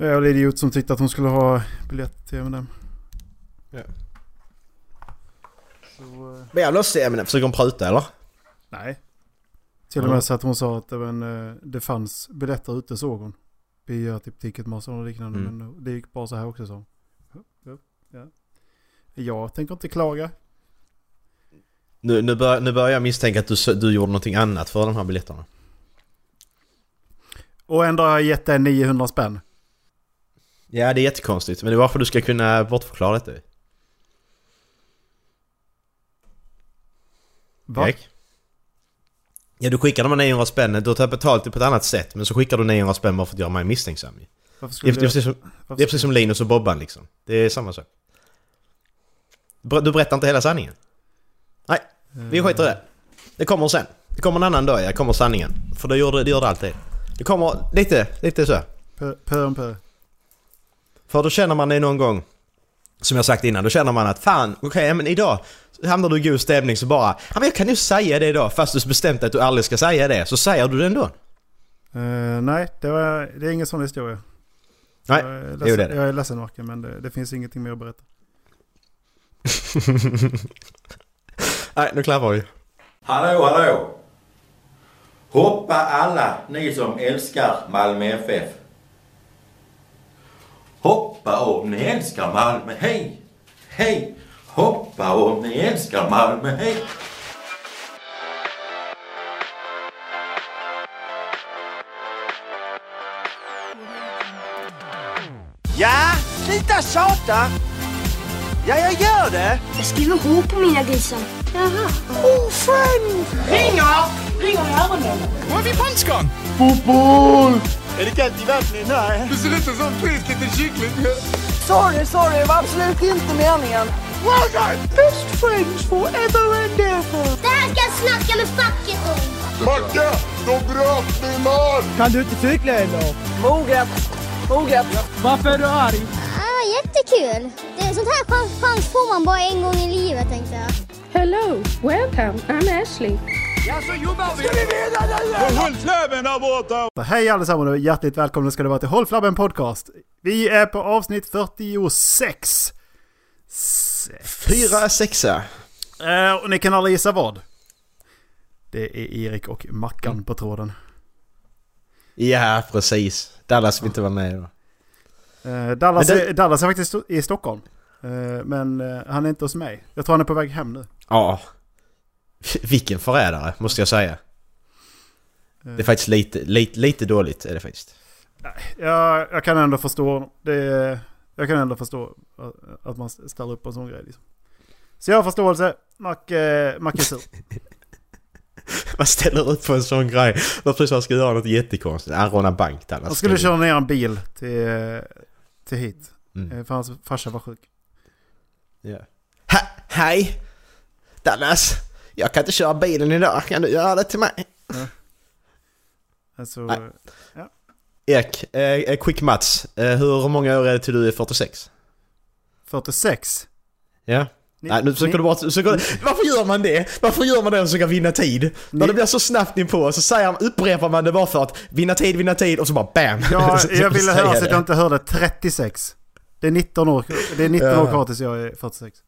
Jag är idiot som tyckte att hon skulle ha biljett till M&M. Ja. Så, eh, Men jag måste se, men försöker hon pruta eller? nej. Till och med så att hon sa att det, var en, eh, det fanns biljetter ute såg hon. Via typ Ticketmaster och liknande. Mm. Men det gick bra så här också så. Ja, ja, ja. Jag tänker inte klaga. Nu, nu, bör, nu börjar jag misstänka att du, du gjorde någonting annat för de här biljetterna. Och ändå har jag gett dig 900 spänn. Ja, det är jättekonstigt. Men det är varför du ska kunna bortförklara detta. Va? Erik? Ja, du skickar de här 900 spänn. Du tagit betalt det på ett annat sätt. Men så skickar du 900 spänn bara för att göra mig misstänksam. Det är, jag, precis som, det är precis som Linus och Bobban liksom. Det är samma sak. Du berättar inte hela sanningen. Nej, vi skiter i det. Det kommer sen. Det kommer en annan dag, ja. kommer sanningen. För det gör det, det, gör det alltid. Det kommer lite, lite så. Pö om pö. För då känner man det någon gång, som jag sagt innan, då känner man att fan, okej men idag hamnar du i god stämning så bara, ja men jag kan ju säga det idag fast du bestämt att du aldrig ska säga det, så säger du det ändå. Eh, nej, det, var, det är ingen sån historia. Nej, jag är ledsen, det. Jag är ledsen Marken, men det, det finns ingenting mer att berätta. Nej, nu klappar vi. Hallå, hallå! Hoppa alla ni som älskar Malmö FF. Hoppa om ni älskar Malmö, hej! Hej! Hoppa om ni älskar Malmö, hej! Ja, sluta tjata! Ja, jag gör det! Jag skriver H på mina grisar. Jaha. Ofriend! Ringer! Ringer i öronen. Var har vi punchgång? Är det kallt i vattnet? Nej. Du ser ut som en frisk liten kyckling. Sorry, sorry, det var absolut inte meningen. Well done! Best friends forever and ever. Det här ska jag snacka med facket om. Macke, de bröt min arm! Kan du inte cykla eller? Moget. Moget. Varför är du arg? Ah, jättekul. Det är sånt här chans, chans får man bara en gång i livet tänkte jag. Hello, welcome. I'm Ashley. Ja, så jobbar vi! Ska vi vinna nu eller? Håll flabben där borta! Så hej allesammans och hjärtligt välkomna ska det vara till Håll Flabben Podcast. Vi är på avsnitt 46. Sex. Fyra sexa. Eh, och ni kan alla gissa vad? Det är Erik och Mackan på tråden. Ja, precis. Dallas vill inte vara med då. Eh, Dallas, det- är, Dallas är faktiskt i Stockholm. Eh, men han är inte hos mig. Jag tror han är på väg hem nu. Ja. Vilken förrädare, måste jag säga. Det är faktiskt lite, lite, lite dåligt är det faktiskt. Jag, jag kan ändå förstå det. Jag kan ändå förstå att- man ställer upp på en sån grej. Liksom. Så jag har förståelse. Mac, eh, Mac är sur. Man ställer upp på en sån grej. Var precis han skulle göra något jättekonstigt. Han rånar bank Dallas. Han skulle köra ner en bil till, till hit. Mm. Eh, För hans farsa var sjuk. Ja. Ha, hej! Dallas! Jag kan inte köra bilen idag. Kan du göra det till mig? Alltså, Nej. Erik, eh, eh, quick Mats. Eh, hur många år är det till du är 46? 46. Ja? Nej, nu försöker du bara... Försöker, varför gör man det? Varför gör man det och försöker vinna tid? När det blir så snabbt inpå så säger, upprepar man det bara för att vinna tid, vinna tid och så bara BAM! Ja, Så- jag ville höra så att jag inte hörde 36. Det är 19 år, det är 19 Ja. år kvar tills jag är 46.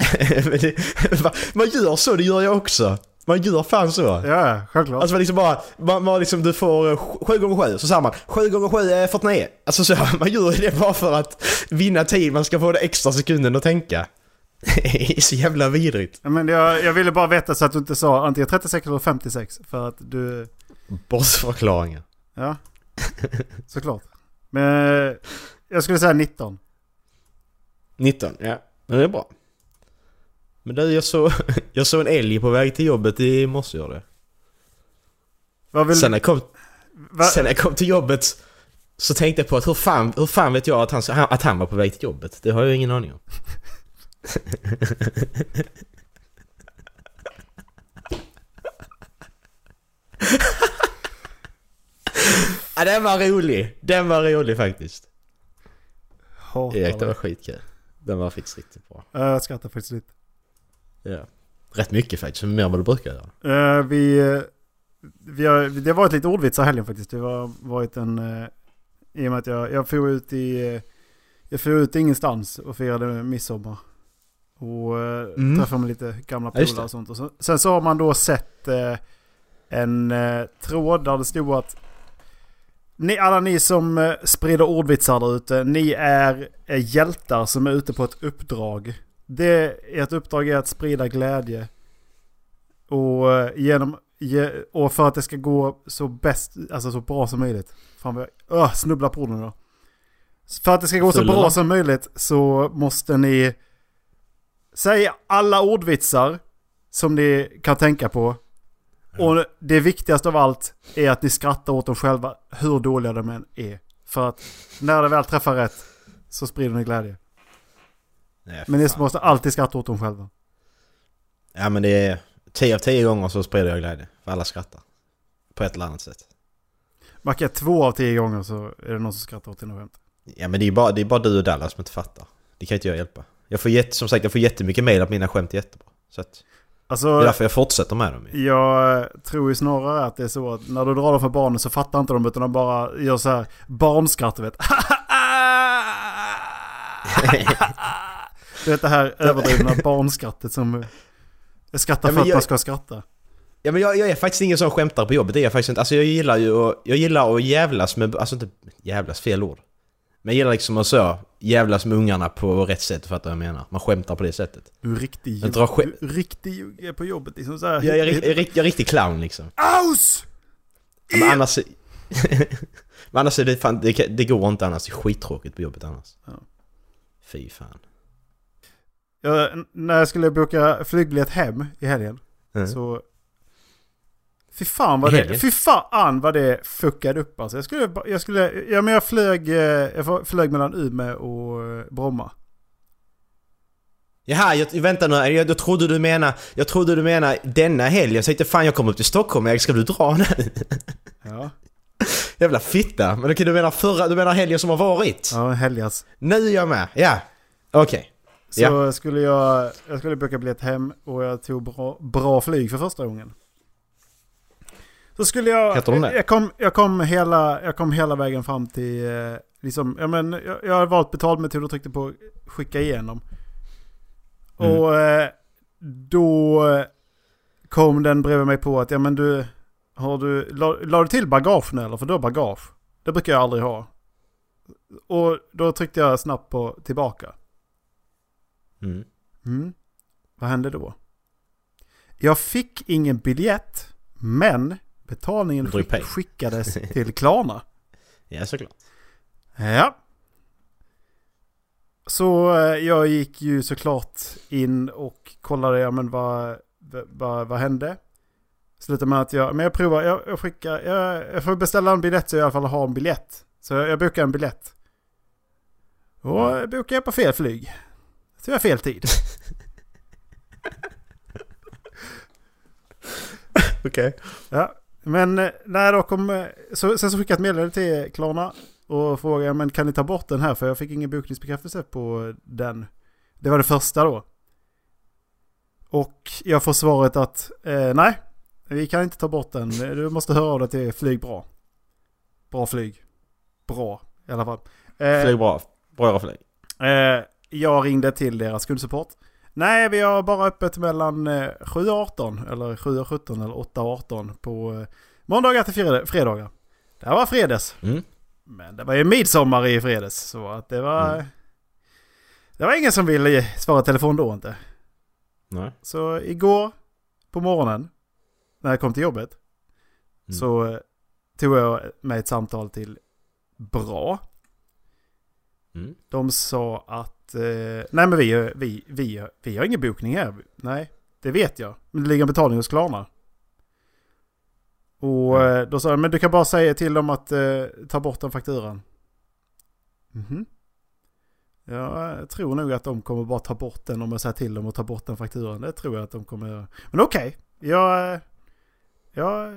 Man gör så, det gör jag också. Man gör fan så. Ja, självklart. Alltså man liksom bara, man, man liksom, du får 7 gånger 7 så säger man 7 gånger 7 är 49. Alltså så, man gör det bara för att vinna tid, man ska få det extra sekunden att tänka. Det är så jävla vidrigt. Men jag, jag ville bara veta så att du inte sa antingen 36 eller 56. För att du... Bortförklaringar. Ja, såklart. Men jag skulle säga 19. 19, ja. Men det är bra. Men du, jag såg, jag såg en älg på väg till jobbet i morse. Vad vill Sen när jag kom, va, sen när jag kom till jobbet så tänkte jag på att hur fan, hur fan vet jag att han, att han var på väg till jobbet? Det har jag ingen aning om. ja, den var rolig. Den var rolig faktiskt. hatar Erik, det var skitkul. Den var faktiskt riktigt bra. Ja, Jag skrattar faktiskt lite. Ja. Rätt mycket faktiskt, mer än vad du brukar göra. Eh, vi, eh, vi har, det har varit lite ordvitsar helgen faktiskt. Det har varit en, eh, I och med att jag, jag får ut i... Jag får ut ingenstans och firade midsommar. Och eh, Mm. träffade med lite gamla polare och sånt. Och så, sen så har man då sett en tråd där det stod att ni, alla ni som sprider ordvitsar där ute, ni är hjältar som är ute på ett uppdrag. Det, ert uppdrag är att sprida glädje. Och, eh, genom, ge, och för att det ska gå så, bäst, alltså så bra som möjligt. Fan vad jag öh, snubblar på orden då. För att det ska gå så bra som möjligt så måste ni säga alla ordvitsar som ni kan tänka på. Och det viktigaste av allt är att ni skrattar åt dem själva hur dåliga de än är. För att när det väl träffar rätt så sprider ni glädje. Nej, Men ni fan. måste alltid skratta åt dem själva. Ja men det är... 10 av 10 gånger så sprider jag glädje. För alla skrattar. På ett eller annat sätt. Macke, två av tio gånger så är det någon som skrattar åt dina skämt. Ja men det är bara, det är bara du och Dallas som inte fattar. Det kan inte jag hjälpa. Jag får jätte, som sagt jag får jättemycket mail att mina skämt är jättebra. Så att, det är Alltså, därför jag fortsätter med dem. ju. jag tror ju snarare att det är så att när du drar dem för barnen så fattar inte de utan de bara gör så här barnskratt, vet. Du vet det här överdrivna barnskrattet som... Jag skrattar Ja, för men att jag- man ska skratta. Ja men jag, jag är faktiskt ingen som skämtar på jobbet, det är jag faktiskt inte. Alltså jag gillar ju att, jag gillar att jävlas med, alltså inte jävlas, fel ord. Men jag gillar liksom att så, jävlas med ungarna på rätt sätt, du vad jag menar? Man skämtar på det sättet. Du är riktig Jag drar skä- du riktig jugge på jobbet liksom så här. Jag, jag, jag, jag är riktig clown liksom. Aus! Men annars... men annars är det fan, det, det går inte annars, det är skittråkigt på jobbet annars. Ja. Fy fan. Jag, när jag skulle boka flygbiljett hem i helgen Mm. så... Fy fan vad det... Fy fan vad det fuckade upp alltså. Jag skulle... Jag skulle... Ja men jag flög... eh, Jag flög mellan Umeå och eh, Bromma. Jaha, jag, vänta nu, jag, jag trodde du menar, jag trodde du menar denna helg. Jag tänkte fan jag kommer upp till Stockholm, jag ska du dra nu? Ja. Jävla fitta. Men okej, du menar förra, du menar helgen som har varit? Ja, helgas. Nu är jag med, ja. Okej. Så Ja. skulle jag... Jag skulle boka biljett hem och jag tog bra, bra flyg för första gången. Så skulle jag... Heter de det? Jag kom, jag kom, hela, jag kom hela vägen fram till... eh, Liksom, ja, men, jag, jag har valt betalmetod och tryckte på skicka igenom. Mm. Och eh, då kom den bredvid mig på att ja men du... Har du... La, la du till bagage nu eller? För du har bagage. Det brukar jag aldrig ha. Och då tryckte jag snabbt på tillbaka. Mm. Mm. Vad hände då? Jag fick ingen biljett, men betalningen skick, skickades till Klarna. Ja, såklart. Ja. Så eh, jag gick ju såklart in och kollade, ja men vad, vad, vad hände? Slutade med att jag, men jag provar, jag, jag skickar, jag, jag får beställa en biljett så jag i alla fall har en biljett. Så jag, jag bokar en biljett. Och jag bokar jag på fel flyg. Så jag har fel tid. Okej. Ja, men eh, när då kom... eh, Så, sen så skickade jag ett meddelande till Klarna och frågade men kan ni ta bort den här för jag fick ingen bokningsbekräftelse på den. Det var det första då. Och jag får svaret att eh, nej, vi kan inte ta bort den. Du måste höra av dig till Flygbra. Bra flyg. Bra i alla fall. Eh, Flyg bra. Bra flyg. Eh, jag ringde till deras kundsupport. Nej, vi har bara öppet mellan eh, 7 och 18 eller 7 och 17 eller 8 och 18 på eh, måndagar till fred- fredagar. Det här var fredags. Mm. Men det var ju midsommar i fredags så att det var... Mm. Det var ingen som ville svara telefon då inte. Nej. Så igår på morgonen när jag kom till jobbet Mm. så eh, tog jag med ett samtal till Bra. Mm. De sa att eh, nej men vi, vi, vi, vi har ingen bokning här. Nej, det vet jag. Men det ligger en betalning hos Klarna. Och Mm. eh, då sa jag, men du kan bara säga till dem att eh, ta bort den fakturan. Mhm. Ja, jag tror nog att de kommer bara ta bort den om jag säger till dem att ta bort den fakturan. Det tror jag att de kommer göra. Men okej, jag, eh, jag,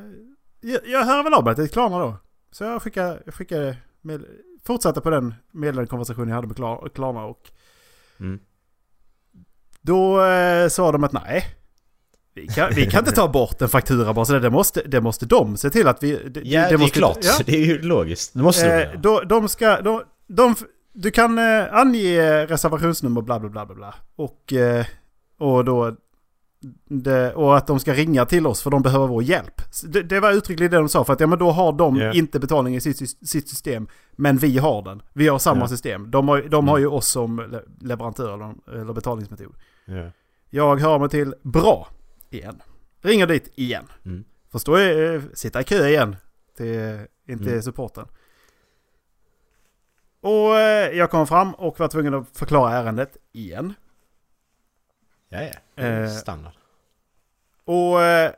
jag, jag hör väl av mig till Klarna då. Så jag skickade, jag skickade med, fortsatte på den meddelande konversation jag hade med Klar- Klarna och Mm. då eh, sa de att nej. vi kan, vi kan inte ta bort en faktura bara så det måste, det måste de se till att vi... Det, Ja, det, måste, är klart. Ja. Det är ju logiskt. Det måste de Eh, göra. då, de ska... De, de, du kan eh, ange reservationsnummer bla bla bla bla bla. Och, eh, och då... Det, och att de ska ringa till oss för de behöver vår hjälp. Det, det var uttryckligen det de sa. För att ja, men då har de Ja. inte betalning i sitt, sitt system. Men vi har den. Vi har samma Ja. system. De har, de har ju oss som le- leverantör eller, eller betalningsmetod. Ja. Jag hör mig till bra igen. Ringer dit igen. Mm. Förstår jag, eh, sitta i kö igen. Till, in till Mm. supporten. Och eh, jag kom fram och var tvungen att förklara ärendet igen. Ja, ja. Eh, Standard. Och eh,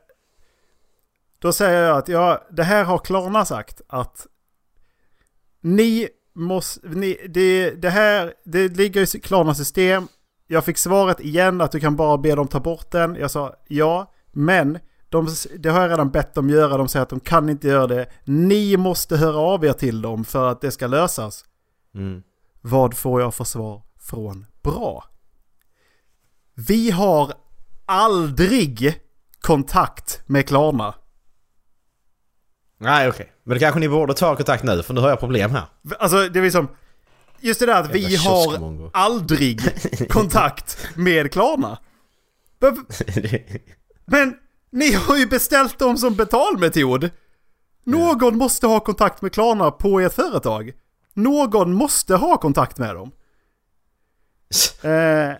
då säger jag att ja, det här har Klarna sagt att ni måste, ni, det, det här, det ligger i Klarnas system. Jag fick svaret igen att du kan bara be dem ta bort den. Jag sa ja, men de, det har jag redan bett dem göra. De säger att de kan inte göra det. Ni måste höra av er till dem för att det ska lösas. Mm. Vad får jag för svar från bra? Vi har aldrig kontakt med Klarna. Nej, okej. Men det kanske ni borde ta kontakt nu, för nu har jag problem här. Alltså det är liksom... Just det där att vi har aldrig kontakt med Klarna. Men- Men ni har ju beställt dem som betalmetod. Någon måste ha kontakt med Klarna på ert företag. Någon måste ha kontakt med dem. Eh,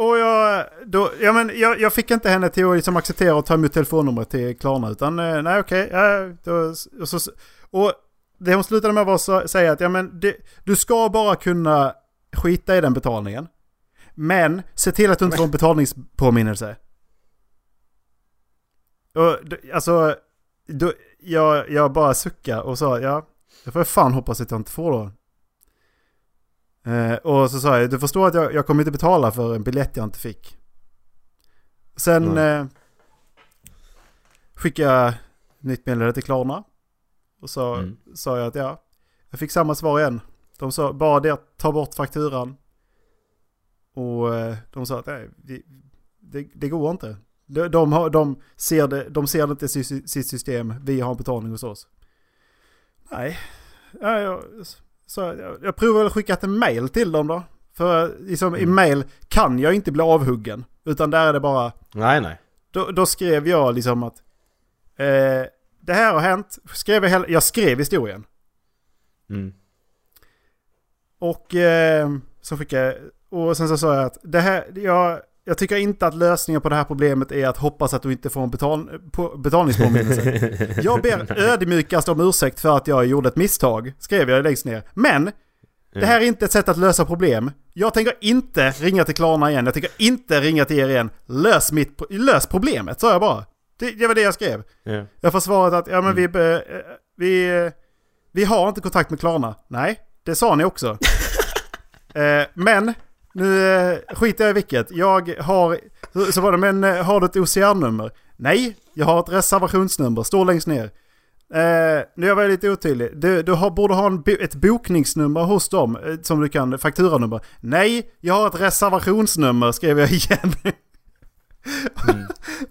och jag, då, ja, men jag, jag fick inte henne till att liksom acceptera och ta emot telefonnumret till Klarna. Utan eh, nej okej. ja, då- och, så, och det hon slutade med var att säga att ja, men det, du ska bara kunna skita i den betalningen. Men se till att du inte får en betalningspåminnelse. Och, alltså, då, jag, jag bara suckade och sa ja, det får jag fan hoppas att jag inte får då. Eh, och så sa jag, du förstår att jag, jag kommer inte betala för en biljett jag inte fick. Sen eh, skickade jag nytt meddelande till Klarna. Och så Mm. sa jag att ja, jag fick samma svar igen. De sa bara det ta bort fakturan. Och eh, de sa att nej, vi, det, det går inte. De, de, har, de, ser det, de ser det inte i sitt system, vi har en betalning hos oss. Nej, ja, jag, så jag, jag provar väl att skicka ett mail till dem då. För liksom, i mail kan jag inte bli avhuggen. Utan där är det bara, Nej, nej. då, då skrev jag liksom att eh, det här har hänt. Skrev jag, jag skrev historien. Mm. Och eh, så skickade jag, och sen så sa jag att det här, jag, jag tycker inte att lösningen på det här problemet är att hoppas att du inte får en betal, på, betalningspåminnelse. jag ber ödmjukast om ursäkt för att jag gjorde ett misstag, skrev jag längst ner. Men det här är inte ett sätt att lösa problem. Jag tänker inte ringa till Klarna igen. Jag tänker inte ringa till er igen. Lös, mitt, lös problemet, sa jag bara. Det, det var det jag skrev. Ja. Jag får svaret att ja, men vi, vi, eh, vi har inte kontakt med Klarna. Nej, det sa ni också. eh, men nu eh, skiter jag i vilket. Jag har... Så, var det, men eh, har du ett OCR-nummer? Nej, jag har ett reservationsnummer. Står längst ner. Eh, nu är jag lite otydlig. Du, du har, borde ha en, ett bokningsnummer hos dem eh, som du kan, fakturanummer. Nej, jag har ett reservationsnummer skrev jag igen.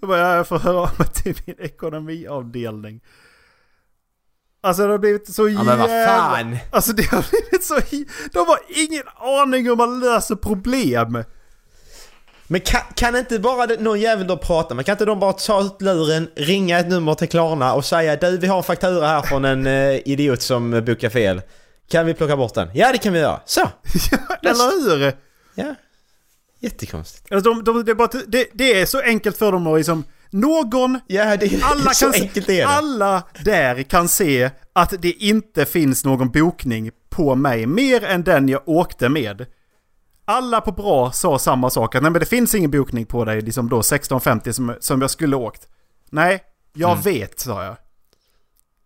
Bara, jag får höra av mig till min ekonomiavdelning. Alltså det har blivit så Ja, men vad jävla... fan! Alltså det har blivit så... De har ingen aning hur man löser problem. Men kan, kan inte bara någon jävel då prata med? Kan inte de bara ta ut luren, ringa ett nummer till Klarna och säga du vi har en faktura här från en eh, idiot som bokar fel. Kan vi plocka bort den? Ja det kan vi göra. Så! Eller hur? Ja. Jättekonstigt. Alltså de, de, det, är bara, det, det är så enkelt för dem att liksom... Någon Ja det alla kan se. Alla där kan se att det inte finns någon bokning på mig mer än den jag åkte med. Alla på bra sa samma sak, att nej men det finns ingen bokning på dig liksom då 16.50 som, som jag skulle åkt. Nej, jag Mm. vet sa jag.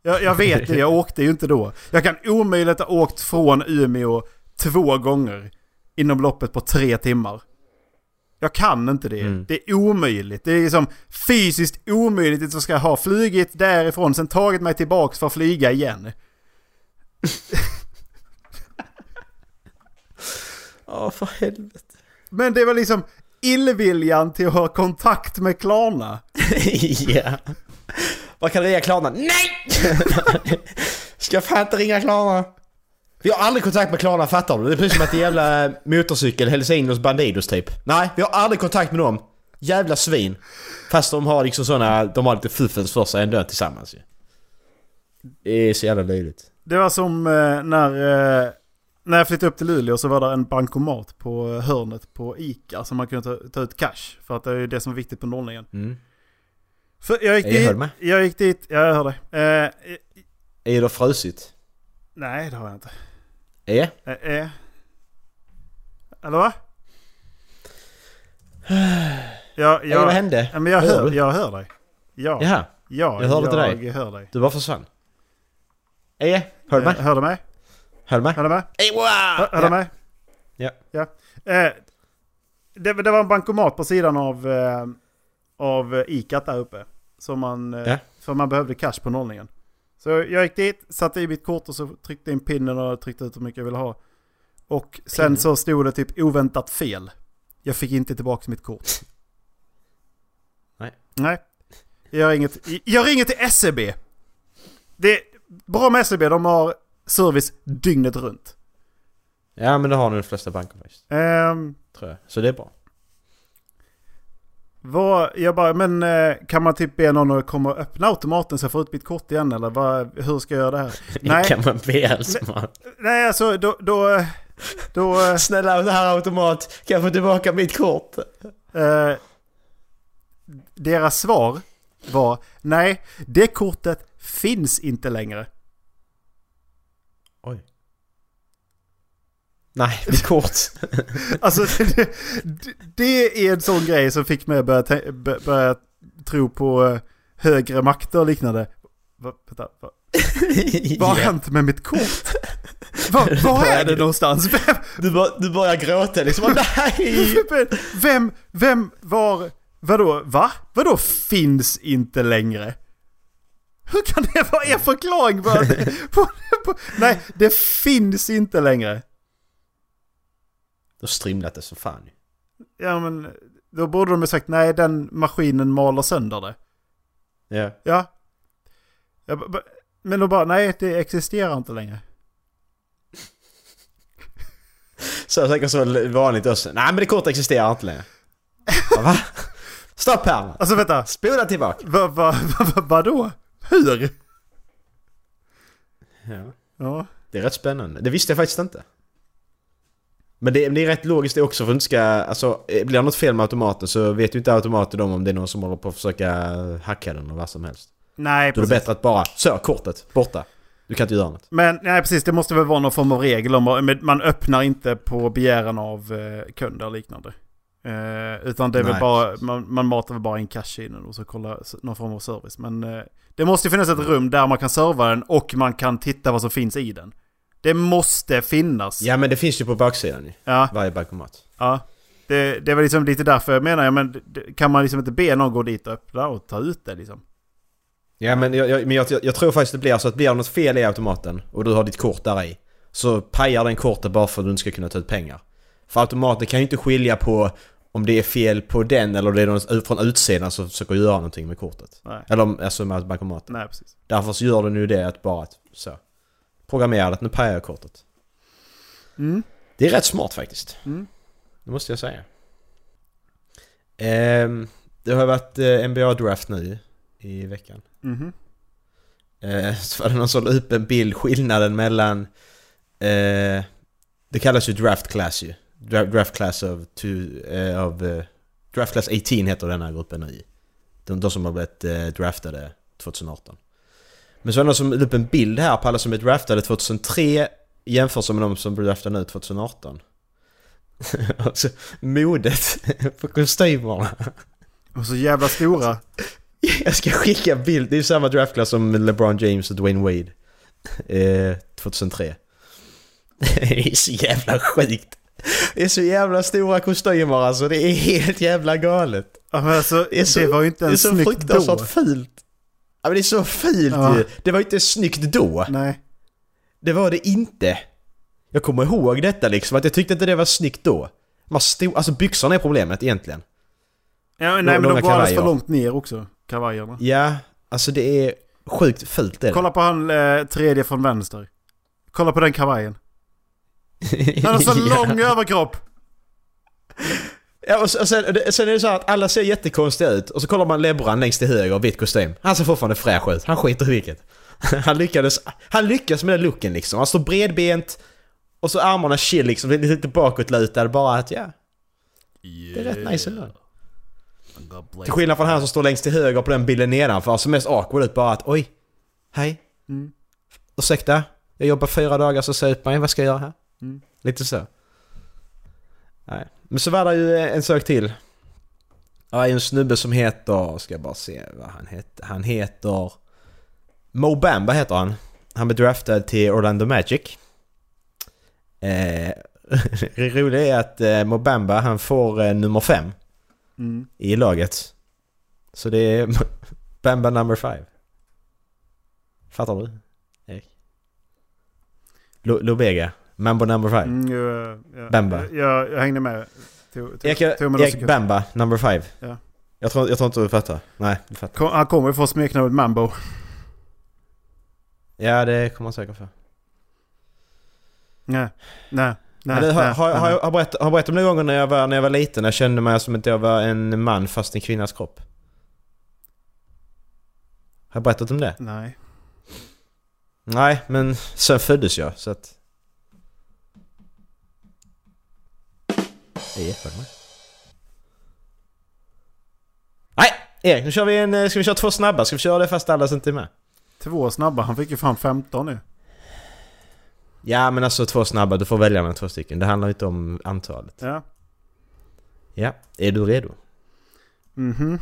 jag. Jag vet det, jag åkte ju inte då. Jag kan omöjligt ha åkt från Umeå två gånger inom loppet på tre timmar. Jag kan inte det. Mm. Det är omöjligt. Det är liksom fysiskt omöjligt att jag ska ha flugit därifrån, sen tagit mig tillbaks för att flyga igen. Ja för helvete. Men det var liksom illviljan till att ha kontakt med Klarna. ja. Vad kan du ringa Klarna? Nej! Ska fan inte ringa Klarna. Vi har aldrig kontakt med Klarna, fattar du? Det är precis som att det är jävla motorcykel, Hells Angels Bandidos typ. Nej, vi har aldrig kontakt med dem. Jävla svin. Fast de har liksom såna, de har lite fuffens för sig ändå tillsammans ju. Det är så jävla löjligt. Det var som eh, när, eh, när jag flyttade upp till Luleå så var det en bankomat på hörnet på ICA som man kunde ta, ta ut cash. För att det är ju det som är viktigt på nollningen. Mm. För jag gick Jag dit, hör med. jag gick dit, ja jag hör dig. Eh, eh, Är det frusit? nej det har jag inte. Är? Eh, eh. Eller va? Ja, Ja, vad jag, hände? men jag, Hör jag hör dig. Ja, Jaha, ja jag hörde inte dig. jag hör dig. du bara försvann. Är? Hör du mig? Hör du mig? Hör du mig? Hör du mig? Hör, du mig? Ja. Ja. Eh, det, det var en bankomat på sidan av, eh, av Icat där uppe. Som man, eh, Ja. För man behövde cash på nollningen. Så jag gick dit, satte i mitt kort och så tryckte in pinnen och tryckte ut hur mycket jag ville ha. Och sen Pinnen? så stod det typ oväntat fel. Jag fick inte tillbaka mitt kort. Nej. Nej. Jag ringer till, jag ringer till SEB. Det är bra med SEB, de har service dygnet runt. Ja men det har nog de flesta banker faktiskt. Ehm, Tror jag. Så det är bra. Vad, jag bara, men eh, kan man typ be någon att komma och öppna automaten så jag får ut mitt kort igen eller vad, hur ska jag göra det här? Nej, kan man be alltså. nej alltså då, då, då eh, Snälla det här automat, kan jag få tillbaka mitt kort? eh, deras svar var nej, det kortet finns inte längre. Nej, mitt kort. Alltså det, det är en sån grej som fick mig att börja, börja tro på eh, högre makter och liknande. Va, vänta, va, vad har Ja. hänt med mitt kort? Va, var är det någonstans? Vem, Du, bör, du börjar gråta liksom. Nej! vem, vem, var, vadå, va? Vadå finns inte längre? Hur kan det vara er förklaring på, på, på Nej, det finns inte längre. Har strimlat det som fan ju. Ja men, då borde de ha sagt nej, den maskinen maler sönder det. Ja. Ja. Jag, ba- men då bara, nej det existerar inte längre. Så säkert så vanligt också. Nej men det kortet existerar inte längre. Va? Stopp här! Alltså vänta, Spola tillbaka. va, va, va, va, vadå? Hur? Ja. Ja. Det är rätt spännande. Det visste jag faktiskt inte. Men det, det är rätt logiskt det också för att du ska... Alltså, blir det något fel med automaten så vet ju inte automaten om om det är någon som håller på att försöka hacka den eller vad som helst. Nej, Då är det precis. bättre att bara... Så, kortet. Borta. Du kan inte göra något. Men nej, precis, det måste väl vara någon form av regel om man öppnar inte på begäran av eh, kunder och liknande. Eh, utan det är väl Nej, bara, man, man matar väl bara in cash in och så kollar någon form av service. Men eh, det måste ju finnas ett rum där man kan serva den och man kan titta vad som finns i den. Det måste finnas. Ja men det finns ju på baksidan. Ja. Varje bankomat. Ja, det, det var liksom lite därför jag menar, ja, men kan man liksom inte be någon gå dit och öppna och ta ut det liksom? Ja men, jag, jag, men jag, jag tror faktiskt det blir så att blir det något fel i automaten och du har ditt kort där i Så pajar den kortet bara för att du inte ska kunna ta ut pengar. För automaten kan ju inte skilja på om det är fel på den eller det är någon från utsidan som försöker göra någonting med kortet. Nej, Eller om- alltså med bankomaten. nej precis. Därför så gör den ju det att bara att, så. Programmera att nu pajar jag kortet. Mm. Det är rätt smart faktiskt. Mm. Det måste jag säga. Ehm, det har varit eh, NBA-draft nu i veckan. Mhm. Eh, så var det någon som la upp en bild, skillnaden mellan... Eh, det kallas ju draft class ju. Dra, draft class of... Two, eh, av eh, draft class 18 heter den här gruppen nu. De, de som har blivit eh, draftade 2018. Men så var det någon som la upp en bild här på alla som är draftade 2003 jämfört med de som blev draftade nu 2018. alltså, modet på kostymerna. Och så jävla stora. Jag ska skicka bild. Det är ju samma draftklass som LeBron James och Dwayne Wade. Eh, 2003. Det är så jävla sjukt. Det är så jävla stora kostymer alltså. Det är helt jävla galet. Ja, men alltså, Det är så, det var ju inte det är ens så snyggt fruktansvärt då. fult. Ja men det är så fult Ja. ju. Det var inte snyggt då. Nej. Det var det inte. Jag kommer ihåg detta liksom, att jag tyckte inte det var snyggt då. Har stor, alltså byxorna är problemet egentligen. Ja, nej Lång- men de går alldeles för långt ner också. Kavajerna. Ja, alltså det är sjukt fult är det. Kolla på han eh, tredje från vänster. Kolla på den kavajen. Han har så Ja. lång överkropp. Ja, och sen, sen, är det så att alla ser jättekonstiga ut och så kollar man Lebron längst till höger, vit kostym. Han ser fortfarande fräsch ut. Han skiter i vilket. Han lyckades, han lyckas med den looken liksom. Han står bredbent och så armarna chill liksom, lite bakåtlutad bara att ja. Det är rätt nice ändå. Till skillnad från han som står längst till höger på den bilden nedanför, som mest awkward ut bara att oj, hej. Mm. Ursäkta, jag jobbar fyra dagar så ser ut mig, vad ska jag göra här? Mm. Lite så. Nej. Men så var det ju en sak till. Det är ju en snubbe som heter, ska jag bara se vad han heter. Han heter... Mo Bamba heter han. Han blev draftad till Orlando Magic. Eh, det roliga är att eh, Mo Bamba han får eh, nummer fem Mm. i laget. Så det är Bamba number five. Fattar du? Erik? Lo- Lobega. Mambo number five. Mm, ja, ja. Bamba. Jag, jag hängde med. Erik. Bamba number five. Ja. Jag, tror, jag tror inte du fattar. Nej, du fattar. Kom, han kommer ju få smeknamnet Mambo. Ja, det kommer han säkert få. Nej, nej, nej. Det, har, nej, har, nej, har, nej. har, berättat, har berättat om det gånger när jag, var, när jag var liten, när jag kände mig som att jag var en man fast en kvinnas kropp. Har jag berättat om det? Nej. Nej, men sen föddes jag så att... Det är jättebra. Nej! Erik, nu kör vi en... eh, Ska vi köra två snabba? Ska vi köra det fast Dallas inte är med? Två snabba. Han fick ju fan 15 nu. Ja, men alltså två snabba. Du får välja mellan två stycken. Det handlar inte om antalet. Ja. Ja, är du redo? Mhm.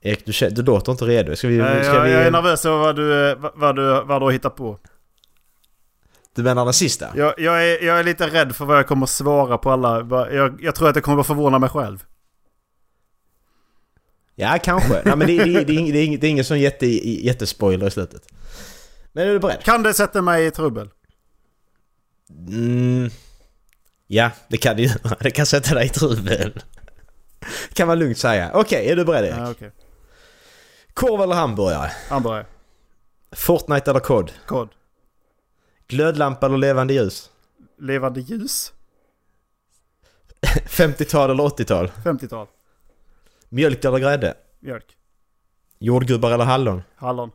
Erik, du, du låter inte redo. Ska vi... Jag, Ska jag, vi jag är nervös över vad du, eh, vad, vad du, vad du har hittat på. Du menar den sista? Jag, jag, är, jag är lite rädd för vad jag kommer svara på alla. Jag, jag tror att jag kommer att förvåna mig själv. Ja, kanske. Nej, men det, det, det, det, är det, är ingen sån jätte, jättespoiler i slutet. Men är du beredd? Kan det sätta mig i trubbel? Mm. Ja, det kan det göra. Det kan sätta dig i trubbel. kan man lugnt säga. Okej, är du beredd Erik? Ja, okej. Korv eller hamburgare? Hamburgare. Fortnite eller kod? Kod. Glödlampa eller levande ljus? Levande ljus. 50-tal eller 80-tal? 50-tal. Mjölk eller grädde? Mjölk. Jordgubbar eller hallon? Hallon.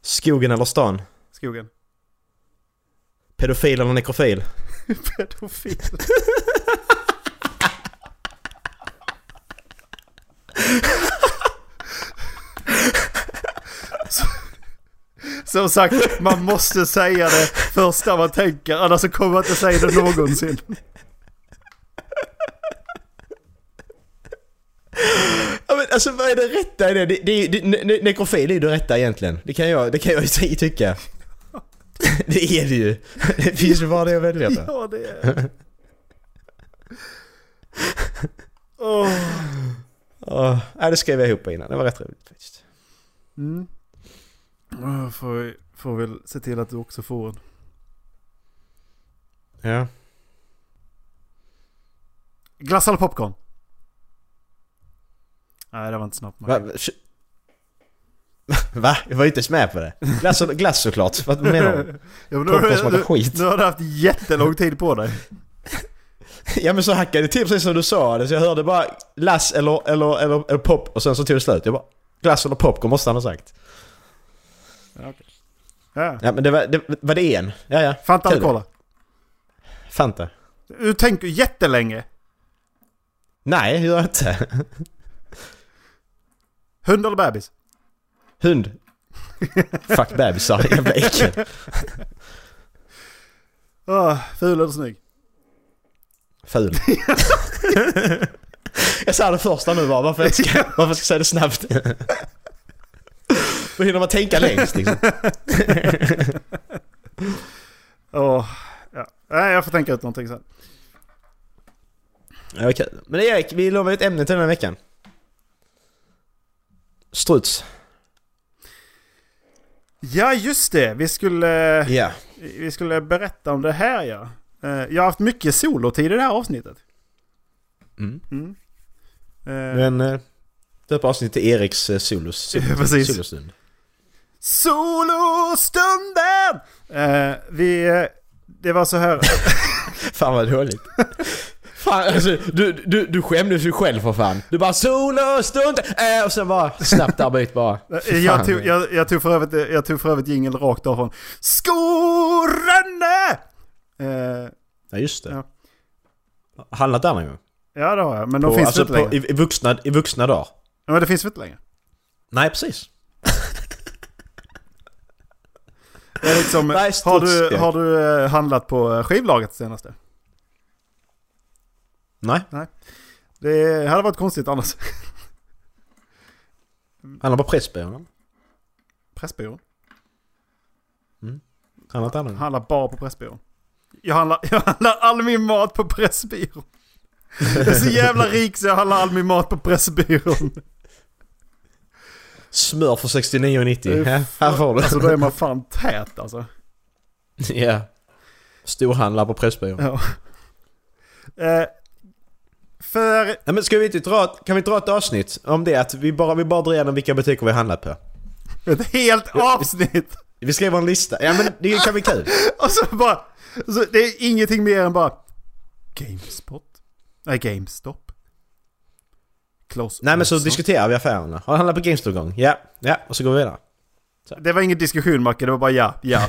Skogen eller stan? Skogen. Pedofil eller nekrofil? Pedofil. Som sagt, man måste säga det första man tänker. Annars så kommer man inte säga det någonsin. Ja men alltså vad är det rätta i det? det, det, det ne- ne- nekrofil är ju det rätta egentligen. Det kan jag, det kan jag ju ty- tycka. Det är det ju. Det finns ju bara det att välja på. Ja, det är Åh. Åh, ja, det skrev jag ihop innan. Det var rätt roligt faktiskt. Mm. Får, vi, får väl se till att du också får en. Ja. Glass eller popcorn? Nej, det var inte snabbt. Va? Va? Jag var ju inte ens med på det. Glass, och, glass såklart. Vad menar du? Ja, men Popcorn smakar skit. nu har du haft jättelång tid på dig. Ja men så hackade det till precis som du sa det. Så jag hörde bara glass eller, eller, eller, eller pop och sen så tog det slut. Jag bara glass eller popcorn måste han ha sagt. Ja. Ja. Ja men det var det, var det en? Ja ja. Fanta eller cola? Fanta. Du tänker jättelänge. Nej, gör jag inte. Hund eller bebis? Hund. Fuck bebisar, jävla äckel. Oh, ful eller snygg? Ful. jag sa det första nu bara, varför jag ska, varför jag ska säga det snabbt? Då hinner man tänka längst liksom. Åh, ja. Nej, jag får tänka ut någonting sen. Ja, kul. Men Erik, vi lovar ett ämne till den här veckan. Struts. Ja, just det. Vi skulle, Ja. vi skulle berätta om det här ja. Eh, jag har haft mycket solotid i det här avsnittet. Mm. Eh, Men eh, döpa avsnitt till Eriks solos, precis. solostund. Solostunden! Eh, vi... eh, Det var så här... Fan vad dåligt. Fan alltså, du, du, du skämdes ju själv för fan. Du bara solostund! Äh, och sen bara snabbt avbryt bara. Fy jag, tog, jag, jag tog för övrigt, jag tog för övrigt jingel rakt av från Skorenne! Eh, Ja just det. Ja. Handlat där någon gång? ja det har jag, men de På, finns alltså, inte längre. i, i, vuxna, I vuxna dagar? Ja, men det finns väl inte längre? Nej precis. Det är liksom, Nej, har, du, har du eh, handlat på eh, skivlaget senaste? Nej. Det hade varit konstigt annars. Han har bara Pressbyrån. Pressbyrån. Handlat där någon gång? Handlar bara på Pressbyrån. Jag handlar, jag handlar all min mat på Pressbyrån. Jag är så jävla rik så jag handlar all min mat på Pressbyrån. Smör för 69,90. Eh, Ja, här får du. Alltså då är man fan tät alltså. Ja. Storhandlar på Pressbyrån. Ja. Eh, för... Nej men ska vi inte dra, kan vi dra ett avsnitt om det? Att vi bara, vi bara drar igenom vilka butiker vi har handlat på. Ett helt avsnitt! Vi skriver en lista. Ja men det kan bli kul. Och så bara... Så det är ingenting mer än bara... Gamespot? Nej, GameStop. Close. Nej men så diskuterar vi affärerna. Har du handlat på GameStop gång? Ja, ja. Och så går vi vidare. Det var ingen diskussion Macke, det var bara ja, ja.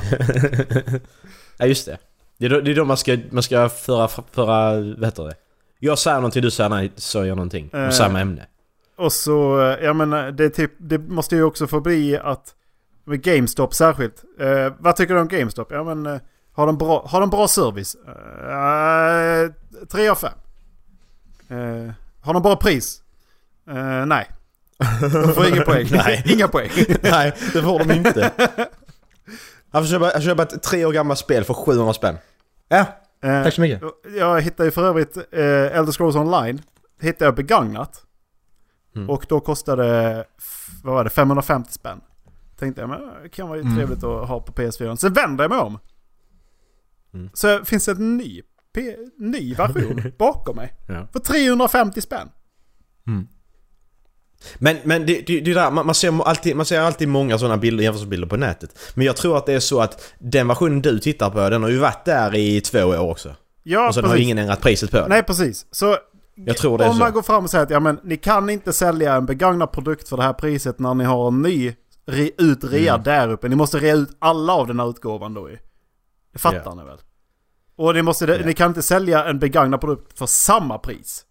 Ja just det. Det är då, det är då man ska, man ska föra, föra, vad heter det? Jag säger någonting, du säger nej, så gör jag någonting. Om Eh. samma ämne. Och så, eh, jag menar, det, är typ, det måste ju också få bli att... Med GameStop särskilt. Eh, vad tycker du om GameStop? Ja men, eh, har de bra, har de bra service? Eh, tre av fem. Eh, har de bra pris? Eh, nej. De får ingen poäng. Nej. Inga poäng. nej, det får de inte. Han får köpa, köpa ett tre år gammalt spel för 700 spänn. Ja, Eh, tack så mycket. Jag hittade ju för övrigt eh, Elder Scrolls Online. Hittade jag begagnat. Mm. Och då kostade, vad var det, 550 spänn. Tänkte jag, men det kan vara ju Mm. trevligt att ha på PS4. Sen vänder jag mig om. Mm. Så finns det en ny, P- ny version bakom mig. Ja. För 350 spänn. Men, men det, det, det där, man, man, ser alltid, man ser alltid många sådana bilder, jämförelsebilder på nätet. Men jag tror att det är så att den versionen du tittar på, den har ju varit där i två år också. Ja, och sen har precis. ingen ändrat priset på den. Nej, precis. Så Jag tror det om man går fram och säger att ja, men, ni kan inte sälja en begagnad produkt för det här priset när ni har en ny re, ut rea Mm. där uppe. Ni måste rea ut alla av den här utgåvan då ju. Det fattar Ja. ni väl? Och ni, måste, Ja. ni kan inte sälja en begagnad produkt för samma pris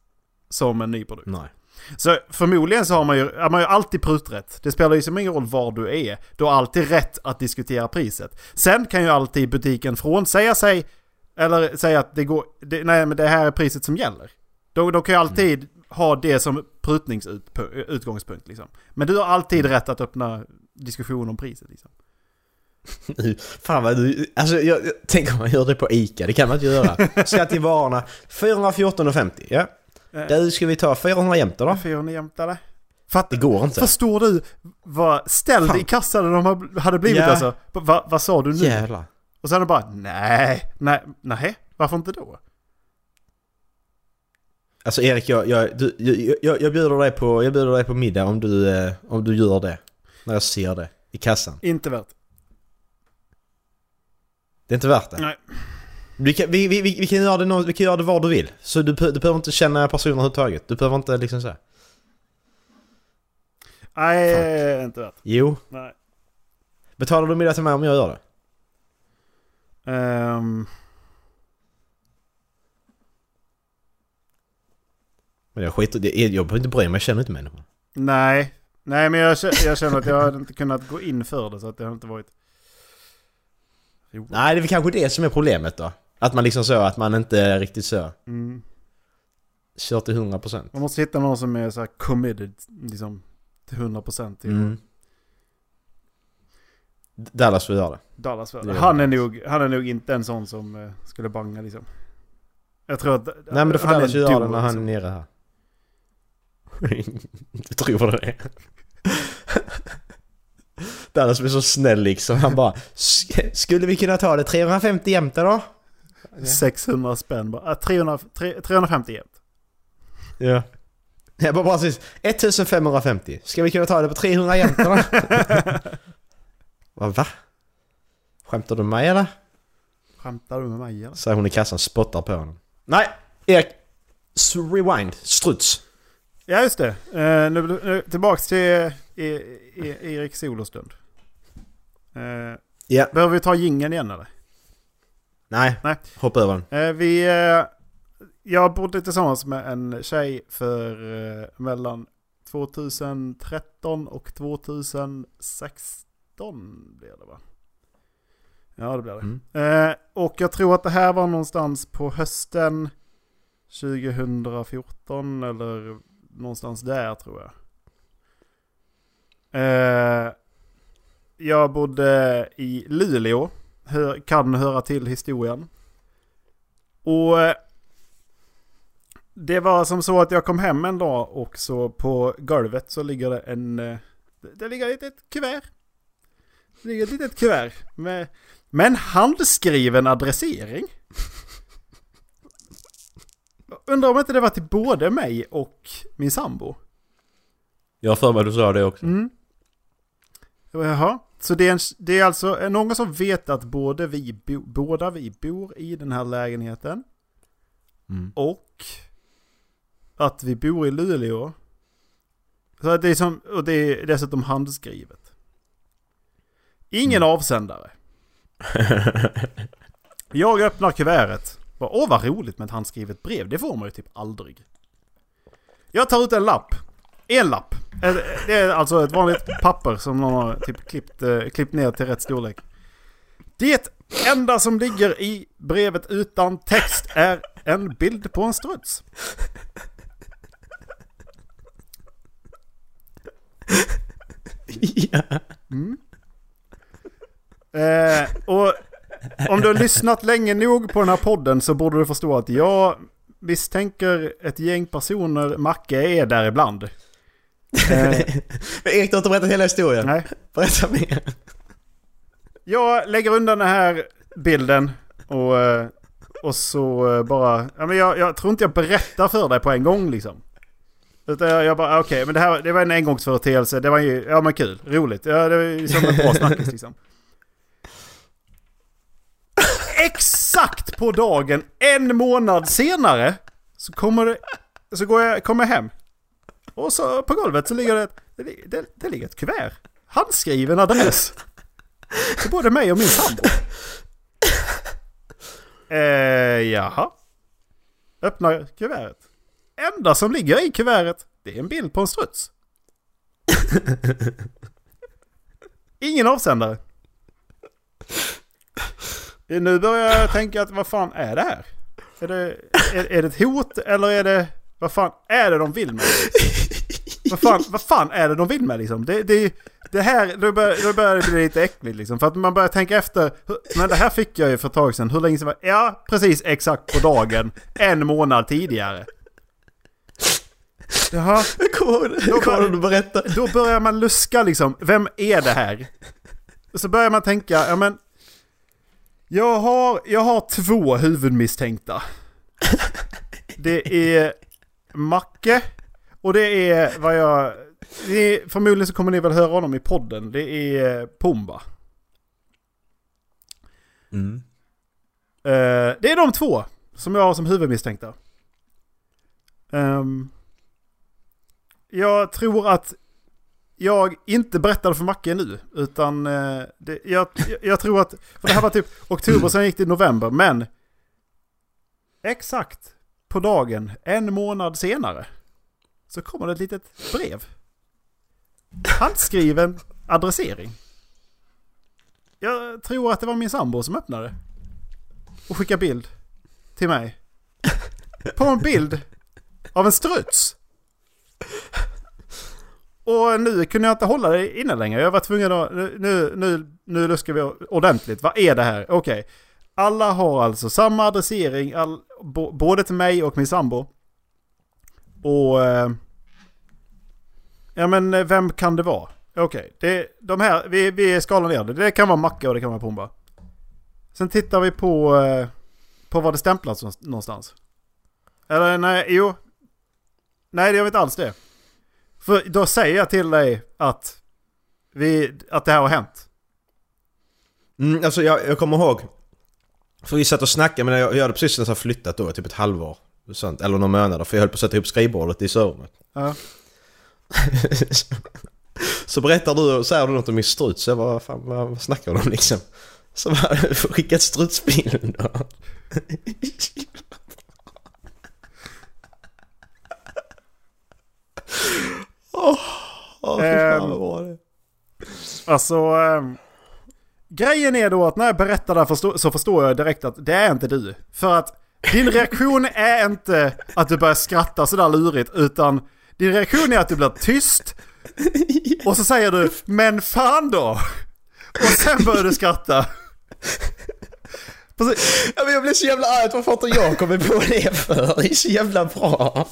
som en ny produkt. Nej. Så förmodligen så har man ju, man ju alltid pruträtt. Det spelar ju som ingen roll var du är. Du har alltid rätt att diskutera priset. Sen kan ju alltid butiken frånsäga sig eller säga att det går, det, nej men det här är priset som gäller. Då, då kan ju alltid ha det som prutningsutgångspunkt liksom. Men du har alltid rätt att öppna diskussion om priset liksom. Fan vad du... Alltså jag, jag, tänk om man gör det på ICA, det kan man inte göra. Skatt till varorna 414,50. Ja. Eh. Du ska vi ta 400 jämt då? Varför gör ni jämta det? Fatt, Det går inte. Förstår du vad ställd Fan. i kassan de hade blivit Ja. alltså? Va, vad sa du nu? Jävlar. Och sen bara nej, nej, nej, varför inte då? Alltså Erik, jag, jag, du, jag, jag, jag, bjuder dig på, jag bjuder dig på middag om du, eh, om du gör det. När jag ser det i kassan. Inte värt. Det är inte värt det. Nej. Vi kan, vi, vi, vi, kan göra det nå- vi kan göra det var du vill. Så du, du behöver inte känna personen överhuvudtaget. Du behöver inte liksom så. Nej, inte värt. Jo. Nej. Betalar du middag till mig om jag gör det? Ehm, Men jag skiter det, Jag behöver inte bry mig, jag känner inte människan. nej, nej men jag, jag känner att jag hade inte kunnat gå in för det så att det har inte varit... Jo. Nej, det är väl kanske det som är problemet då. Att man liksom så, att man inte är riktigt så. Mm. Kör till 100%. Man måste hitta någon som är så här committed liksom till 100% till Mm. Dallas får göra det. Dallas. Det är Han är, det. nog, han är nog inte en sån som eh, skulle banga liksom. Jag tror att... Nej men då får Dallas göra det när han är liksom. nere här. du tror det? Dallas blir så snäll liksom. Han bara "Sk- Skulle vi kunna ta det 350 jämte då? 600 spänn bara. Äh, 300, tre- 350 jämt. Ja. Jag bara precis. 1550. Ska vi kunna ta det på 300 jämt? Vad va? Skämtar du med mig eller? Skämtar du med mig eller? Säger hon i kassan spottar på honom. Nej! Erik! Rewind. Struts. Ja just det. Eh, nu, nu, tillbaks till eh, e, e, Erik Solostund. Uh, Ja. behöver vi ta gingen igen eller? Nej. Nej. Hoppa över den. Eh, vi, eh, jag bodde tillsammans med en tjej för eh, mellan 2013 och 2016 blev det va? Ja det blev det. Mm. Och jag tror att det här var någonstans på hösten 2014 eller någonstans där tror jag. Jag bodde i Luleå. Hör, kan höra till historien. Och eh, det var som så att jag kom hem en dag och så på golvet så ligger det en... eh, Det det ligger ett litet kuvert. Det ligger ett litet kuvert med, med en handskriven adressering. Undrar om inte det var till både mig och min sambo. Jag har för mig du sa det också. Mm. Jaha. Så det är, en, det är alltså är någon som vet att både vi, bo, båda vi bor i den här lägenheten. Mm. Och att vi bor i Luleå. Så det är som, och det är dessutom handskrivet. Ingen avsändare. Jag öppnar kuvertet. Bara, Åh vad roligt med ett handskrivet brev. Det får man ju typ aldrig. Jag tar ut en lapp. En lapp. Eh, Det är alltså ett vanligt papper som någon har typ klippt, eh, klippt ner till rätt storlek. Det enda som ligger i brevet utan text är en bild på en struts. ja. Eh, och om du har lyssnat länge nog på den här podden så borde du förstå att jag misstänker ett gäng personer, Macke är där ibland. Men Erik, du har inte berättat hela historien. nej. Berätta mer. Jag lägger undan den här bilden och, eh, och så eh, bara... Ja, men jag, jag tror inte jag berättar för dig på en gång liksom. Utan jag, bara, okej, men det här det var en engångsföreteelse. Det var ju, ja men kul, roligt. Ja, det var ju som en bra snackis liksom. Exakt på dagen, en månad senare, så kommer det, så går jag, kommer jag hem. Och så på golvet så ligger det, ett- det, det, det ligger ett kuvert. Handskriven adress. Till både mig och min sambo. Eh, jaha. Öppnar kuvertet. Enda som ligger i kuvertet, det är en bild på en struts. Ingen avsändare. Nu börjar jag tänka att vad fan är det här? Är det, är, är det ett hot eller är det... Vad fan är det de vill med? Vad fan, vad fan är det de vill med liksom? Det, det, det här, då börjar, då börjar det bli lite äckligt liksom. För att man börjar tänka efter. Men det här fick jag ju för ett tag sedan. Hur länge sedan var Ja, precis exakt på dagen. En månad tidigare. Jaha, Kommer kommer du att berätta? då börjar man luska liksom. Vem är det här? Och så börjar man tänka, ja men... Jag har, jag har två huvudmisstänkta. Det är Macke och det är vad jag... Är, förmodligen så kommer ni väl höra honom i podden. Det är Pumba. Mm. Eh, det är de två som jag har som huvudmisstänkta. Ehm, jag tror att jag inte berättade för Macke nu. Utan eh, det, jag, jag, tror att... För det här var typ oktober, sen gick det i november. Men exakt på dagen, en månad senare, så kommer det ett litet brev. Handskriven adressering. Jag tror att det var min sambo som öppnade och skickade bild till mig. På en bild av en struts. Och nu kunde jag inte hålla det inne längre. Jag var tvungen att... Nu, nu, nu, luskar vi ordentligt. Vad är det här? Okej. Alla har alltså samma adressering. All, bo, både till mig och min sambo. Och... Eh, ja men eh, vem kan det vara? Okej. okay, de här... Vi, vi skalar ner det. Det kan vara Macke och det kan vara Pumba. Sen tittar vi på... Eh, på var det stämplats någonstans? Eller nej, jo. Nej, det gör vi inte alls det. För då säger jag till dig att, vi, att det här har hänt. Mm, alltså jag, jag kommer ihåg. För vi satt och snackade, men jag, jag hade precis nästan flyttat då, typ ett halvår. Sånt, eller några månader, för jag höll på att sätta ihop skrivbordet i sovrummet. Ja. så berättar du och säger du något om min struts. Jag bara, vad fan vad, snackar du om liksom? Så bara, skickat strutsbild då. Åh, åh, fy fan Ehm. vad bra det. Alltså, ehm, grejen är då att när jag berättar det här så förstår jag direkt att det är inte du. För att din reaktion är inte att du börjar skratta sådär lurigt, utan din reaktion är att du blir tyst. Och så säger du 'Men fan då!' Och sen börjar du skratta. Precis. Ja, men jag blev så jävla arg att varför har inte jag kommit på det för? Det är så jävla bra.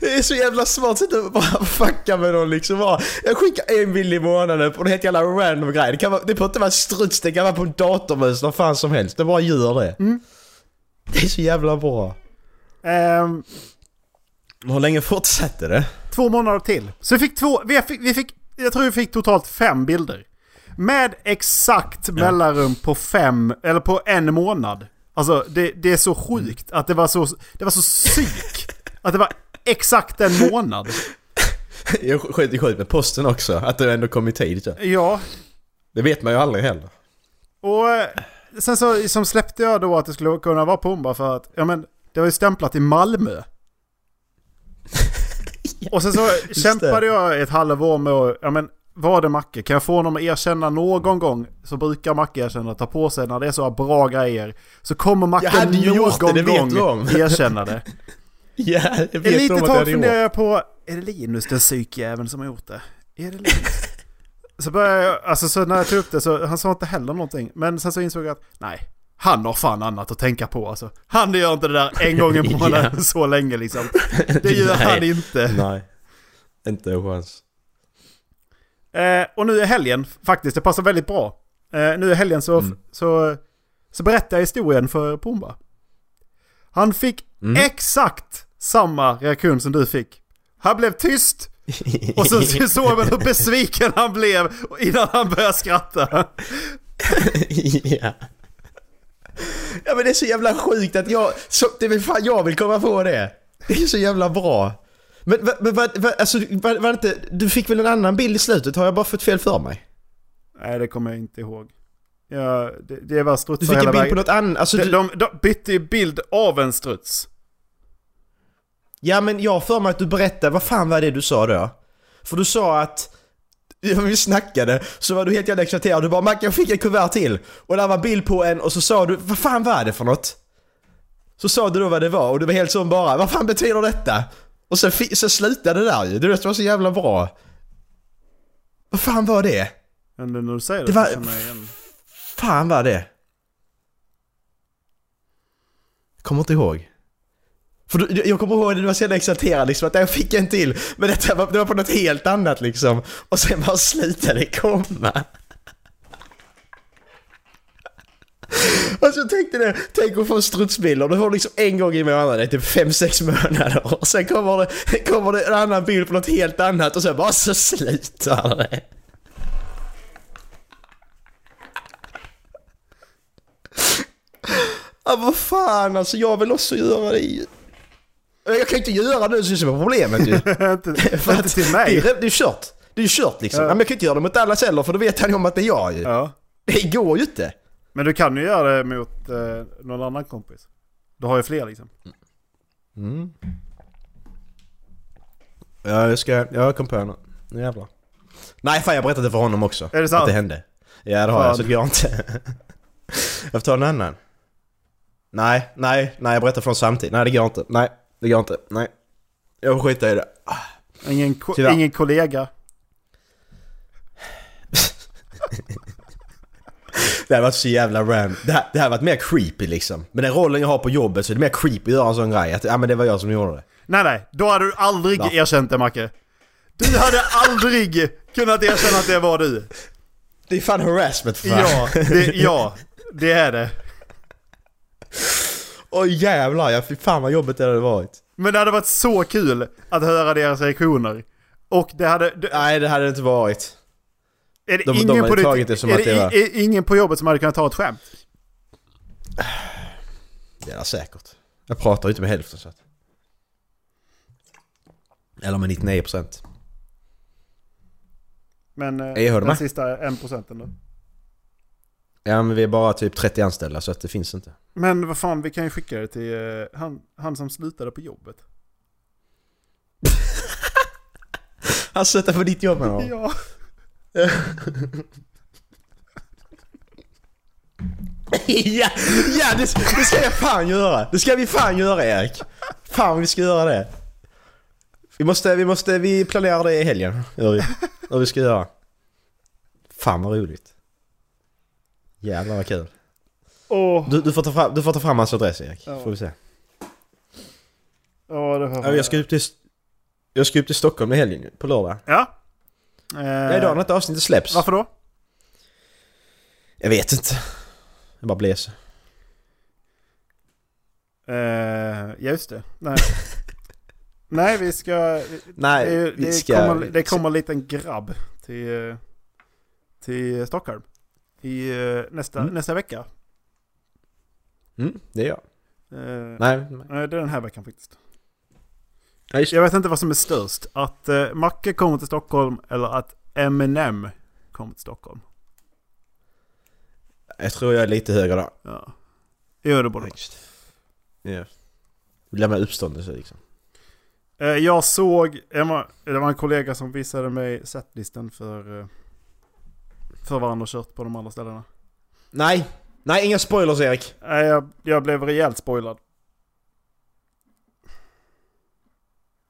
Det är så, jävla smart sätt att bara fucka med någon liksom. Bara, Jag skickar en bild i månaden på en helt jävla random grej. Det, kan vara, det behöver inte vara struts, det kan vara på en datormus, vad fan som helst. Det bara gör det. Det är så jävla bra. Ehm, Hur länge fortsatte det? två månader till. Så vi fick två, vi fick, vi fick, jag tror vi fick totalt fem bilder. Med exakt mellanrum på fem, eller på en månad. Alltså det, det är så sjukt att det var så, det var så psyk. Att det var exakt en månad. Jag sket i skit med posten också, att det ändå kom i tid. Så. Ja, Det vet man ju aldrig heller. och eh, sen så som släppte jag då att det skulle kunna vara Pumba för att, ja men det var ju stämplat i Malmö. Och sen så kämpade jag ett halvår med att, ja men var det Macke? Kan jag få honom att erkänna någon gång? Så brukar Macke erkänna, ta på sig när det är så bra grejer. Så kommer Macke det, någon det vet gång erkänna det. Ja, jag vet jag tag funderar jag på, är det Linus den psykjäveln som har gjort det? Är det Linus? så började jag, alltså så när jag tog upp det så, han sa inte heller någonting. Men sen så insåg jag att, nej. Han har fan annat att tänka på alltså. Han gör inte det där en gång i månaden Ja. så länge liksom. Det gör han inte. Nej. Inte en chans. Eh, och nu är helgen, faktiskt, det passar väldigt bra. Eh, nu är helgen så, Mm. så, så berättar jag historien för Pumba. Han fick Mm. exakt samma reaktion som du fick. Han blev tyst och så så såg man hur besviken han blev innan han började skratta. ja. Ja men det är så jävla sjukt att jag... Så, det är fan jag vill komma på det. Det är så jävla bra. Men, men, vad- vad- alltså, var, var det inte... Du fick väl en annan bild i slutet? Har jag bara fått fel för mig? Nej, det kommer jag inte ihåg. Ja, det, det var Du strutsar fick en hela bild på vägen. något annat? Alltså, De, du, de, de bytte ju bild av en struts. Ja men jag har för mig att du berättade, vad fan var det du sa då? För du sa att... Ja, vi snackade, så var du helt jävla exalterad. Du bara 'Macke jag fick en kuvert till' Och där var bild på en och så sa du 'Vad fan var det för något?' Så sa du då vad det var och du var helt så bara 'Vad fan betyder detta?' Och sen, så slutade det där ju. Du vet, det var så jävla bra. Vad fan var det? Men när du säger det, Det var- känner jag igen. Fan var det? Kommer inte ihåg. För du, jag kommer ihåg att du var så jävla exalterad liksom, att jag fick en till. Men detta var, det var på något helt annat liksom. Och sen bara slutade det komma. Alltså jag tänkte det, tänk att få strutsbilder. Du får liksom en gång i månaden, det är typ 5-6 månader. Och sen kommer det, kommer det en annan bild på något helt annat och sen bara så slutar det. Ja vad fan alltså, jag vill också göra det ju. Jag kan ju inte göra det, det är som är problemet ju. inte, För inte till mig. Det är, är kört. Det är ju kört liksom. Ja. Men jag kan inte göra det mot alla heller för då vet han ju om att det är jag ju. Ja. Det går ju inte. Men du kan ju göra det mot eh, någon annan kompis. Du har ju fler liksom. Ja, jag ska... Jag kom på en. Nu jävlar. Nej fan jag berättade för honom också. Är det sant? Att det hände. Ja det har jag, Fan. så det går inte. jag får ta en annan. Nej, nej, nej jag berättar honom samtidigt. Nej det går inte. Nej, det går inte. Nej. Jag får skita i det. Ingen, ko- Tyvärr. ingen kollega. Det här varit så jävla ram. Det här, det här varit mer creepy liksom. Med den rollen jag har på jobbet så är det mer creepy att göra en sån grej. Att ja men det var jag som gjorde det. Nej nej, då hade du aldrig Va? erkänt det Macke. Du hade aldrig kunnat erkänna att det var du. Det är fan harassment för fan. Ja, det, ja. Det är det. Åh jävlar ja, fy fan vad jobbigt det hade varit. Men det hade varit så kul att höra deras reaktioner. Och det hade... Det, Nej det hade det inte varit. Är det de- de ingen hade på ditt- det är det i- var- är ingen på jobbet som hade kunnat ta ett skämt? Det är säkert. Jag pratar ju inte med hälften så att. Eller med 99%. Men eh, Jag hörde den med. sista en procenten då? Ja men vi är bara typ 30 anställda så att det finns inte. Men vad fan, vi kan ju skicka det till eh, han, han som slutade på jobbet. Han sökte på ditt jobb med Ja. ja, ja det, det ska jag fan göra! Det ska vi fan göra Erik! Fan vi ska göra det! Vi måste, vi måste, vi planerar det i helgen. Gör vi. Vad vi ska göra. Fan vad roligt. Jävlar vad kul. Åh. Du, du, får, ta fram, du får ta fram hans adress Erik. Ja. Får vi se. Ja, det jag, ska upp till, jag ska upp till Stockholm i helgen på lördag. Ja. Eh, Det är när detta avsnittet släpps. Varför då? Jag vet inte. Jag bara blev så. Eh, ja, just det. Nej. Nej, vi ska... Nej, det, vi det, ska... kommer, det kommer en liten grabb till, eh, till Stockholm. I eh, nästa, Mm. nästa vecka. Mm, det är jag. Eh, Nej, nej. nej, det är den här veckan faktiskt. Jag vet inte vad som är störst. Att eh, Macke kommer till Stockholm eller att Eminem kommer till Stockholm. Jag tror jag är lite högre då. Ja. Jo, det borde vara. Ja. Lämna uppståndelse liksom. Eh, Jag såg, var- det var en kollega som visade mig setlisten för, eh, för vad han har kört på de andra ställena. Nej! Nej, inga spoilers Erik! Nej, jag, jag blev rejält spoilad.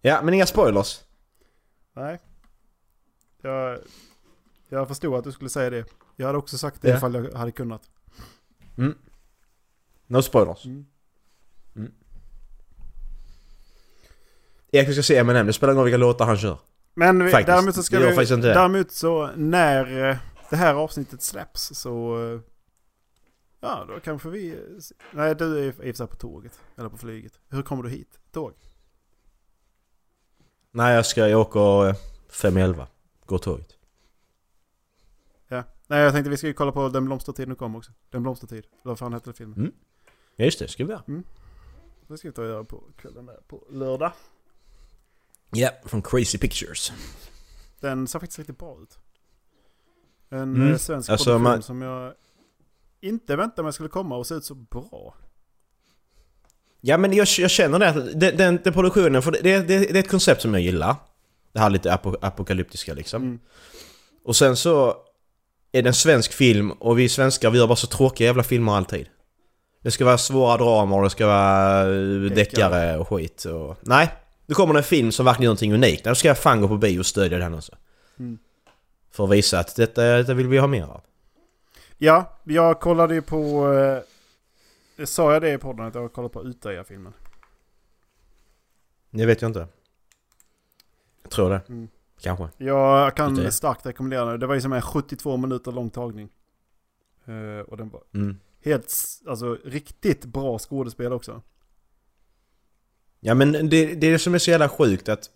Ja, men inga spoilers. Nej. Jag, jag förstod att du skulle säga det. Jag hade också sagt det Ja. ifall jag hade kunnat. No spoilers. Mm. Erik, vi ska se Eminem. Det spelar ingen roll vilka låtar han kör. Men vi, Faktiskt. däremot så ska vi, faktiskt inte däremot så när eh, det här avsnittet släpps så... eh, Ja, då kanske vi... Nej, du är i på tåget. Eller på flyget. Hur kommer du hit? Tåg? Nej, jag ska... Jag åker eh, fem i elva. Går tåget. Ja. Nej, jag tänkte vi ska ju kolla på Den blomstertid nu kommer också. Den blomstertid. Eller vad fan hette det filmen? Mm. Ja, just det. Ska vi göra. Det ska vi ta och göra på kvällen där på lördag. Ja, från Crazy Pictures. Den ser faktiskt riktigt bra ut. En Mm. eh, svensk Alltså, produktion man- som jag inte väntade mig skulle komma och se ut så bra. Ja, men jag, jag känner det. att Den, den, den produktionen, för det, det, det är ett koncept som jag gillar. Det här lite apo, apokalyptiska liksom. Mm. Och sen så är det en svensk film och vi svenskar vi gör bara så tråkiga jävla filmer alltid. Det ska vara svåra dramer, det ska vara eh, deckare och skit och... Nej! Nu kommer det en film som verkligen gör någonting unikt. Då ska jag fan gå på bio och stödja den också. Mm. För att visa att detta, detta vill vi ha mer av. Ja, jag kollade ju på... Sa jag det i podden att jag kollade på Utöya-filmen? Det vet jag inte. Jag tror det. Mm. Kanske. Jag kan Utöya. starkt rekommendera den. Det var ju som en 72 minuter lång tagning. Eh, och den var Mm. helt, alltså riktigt bra skådespel också. Ja men det, det är det som är så jävla sjukt att...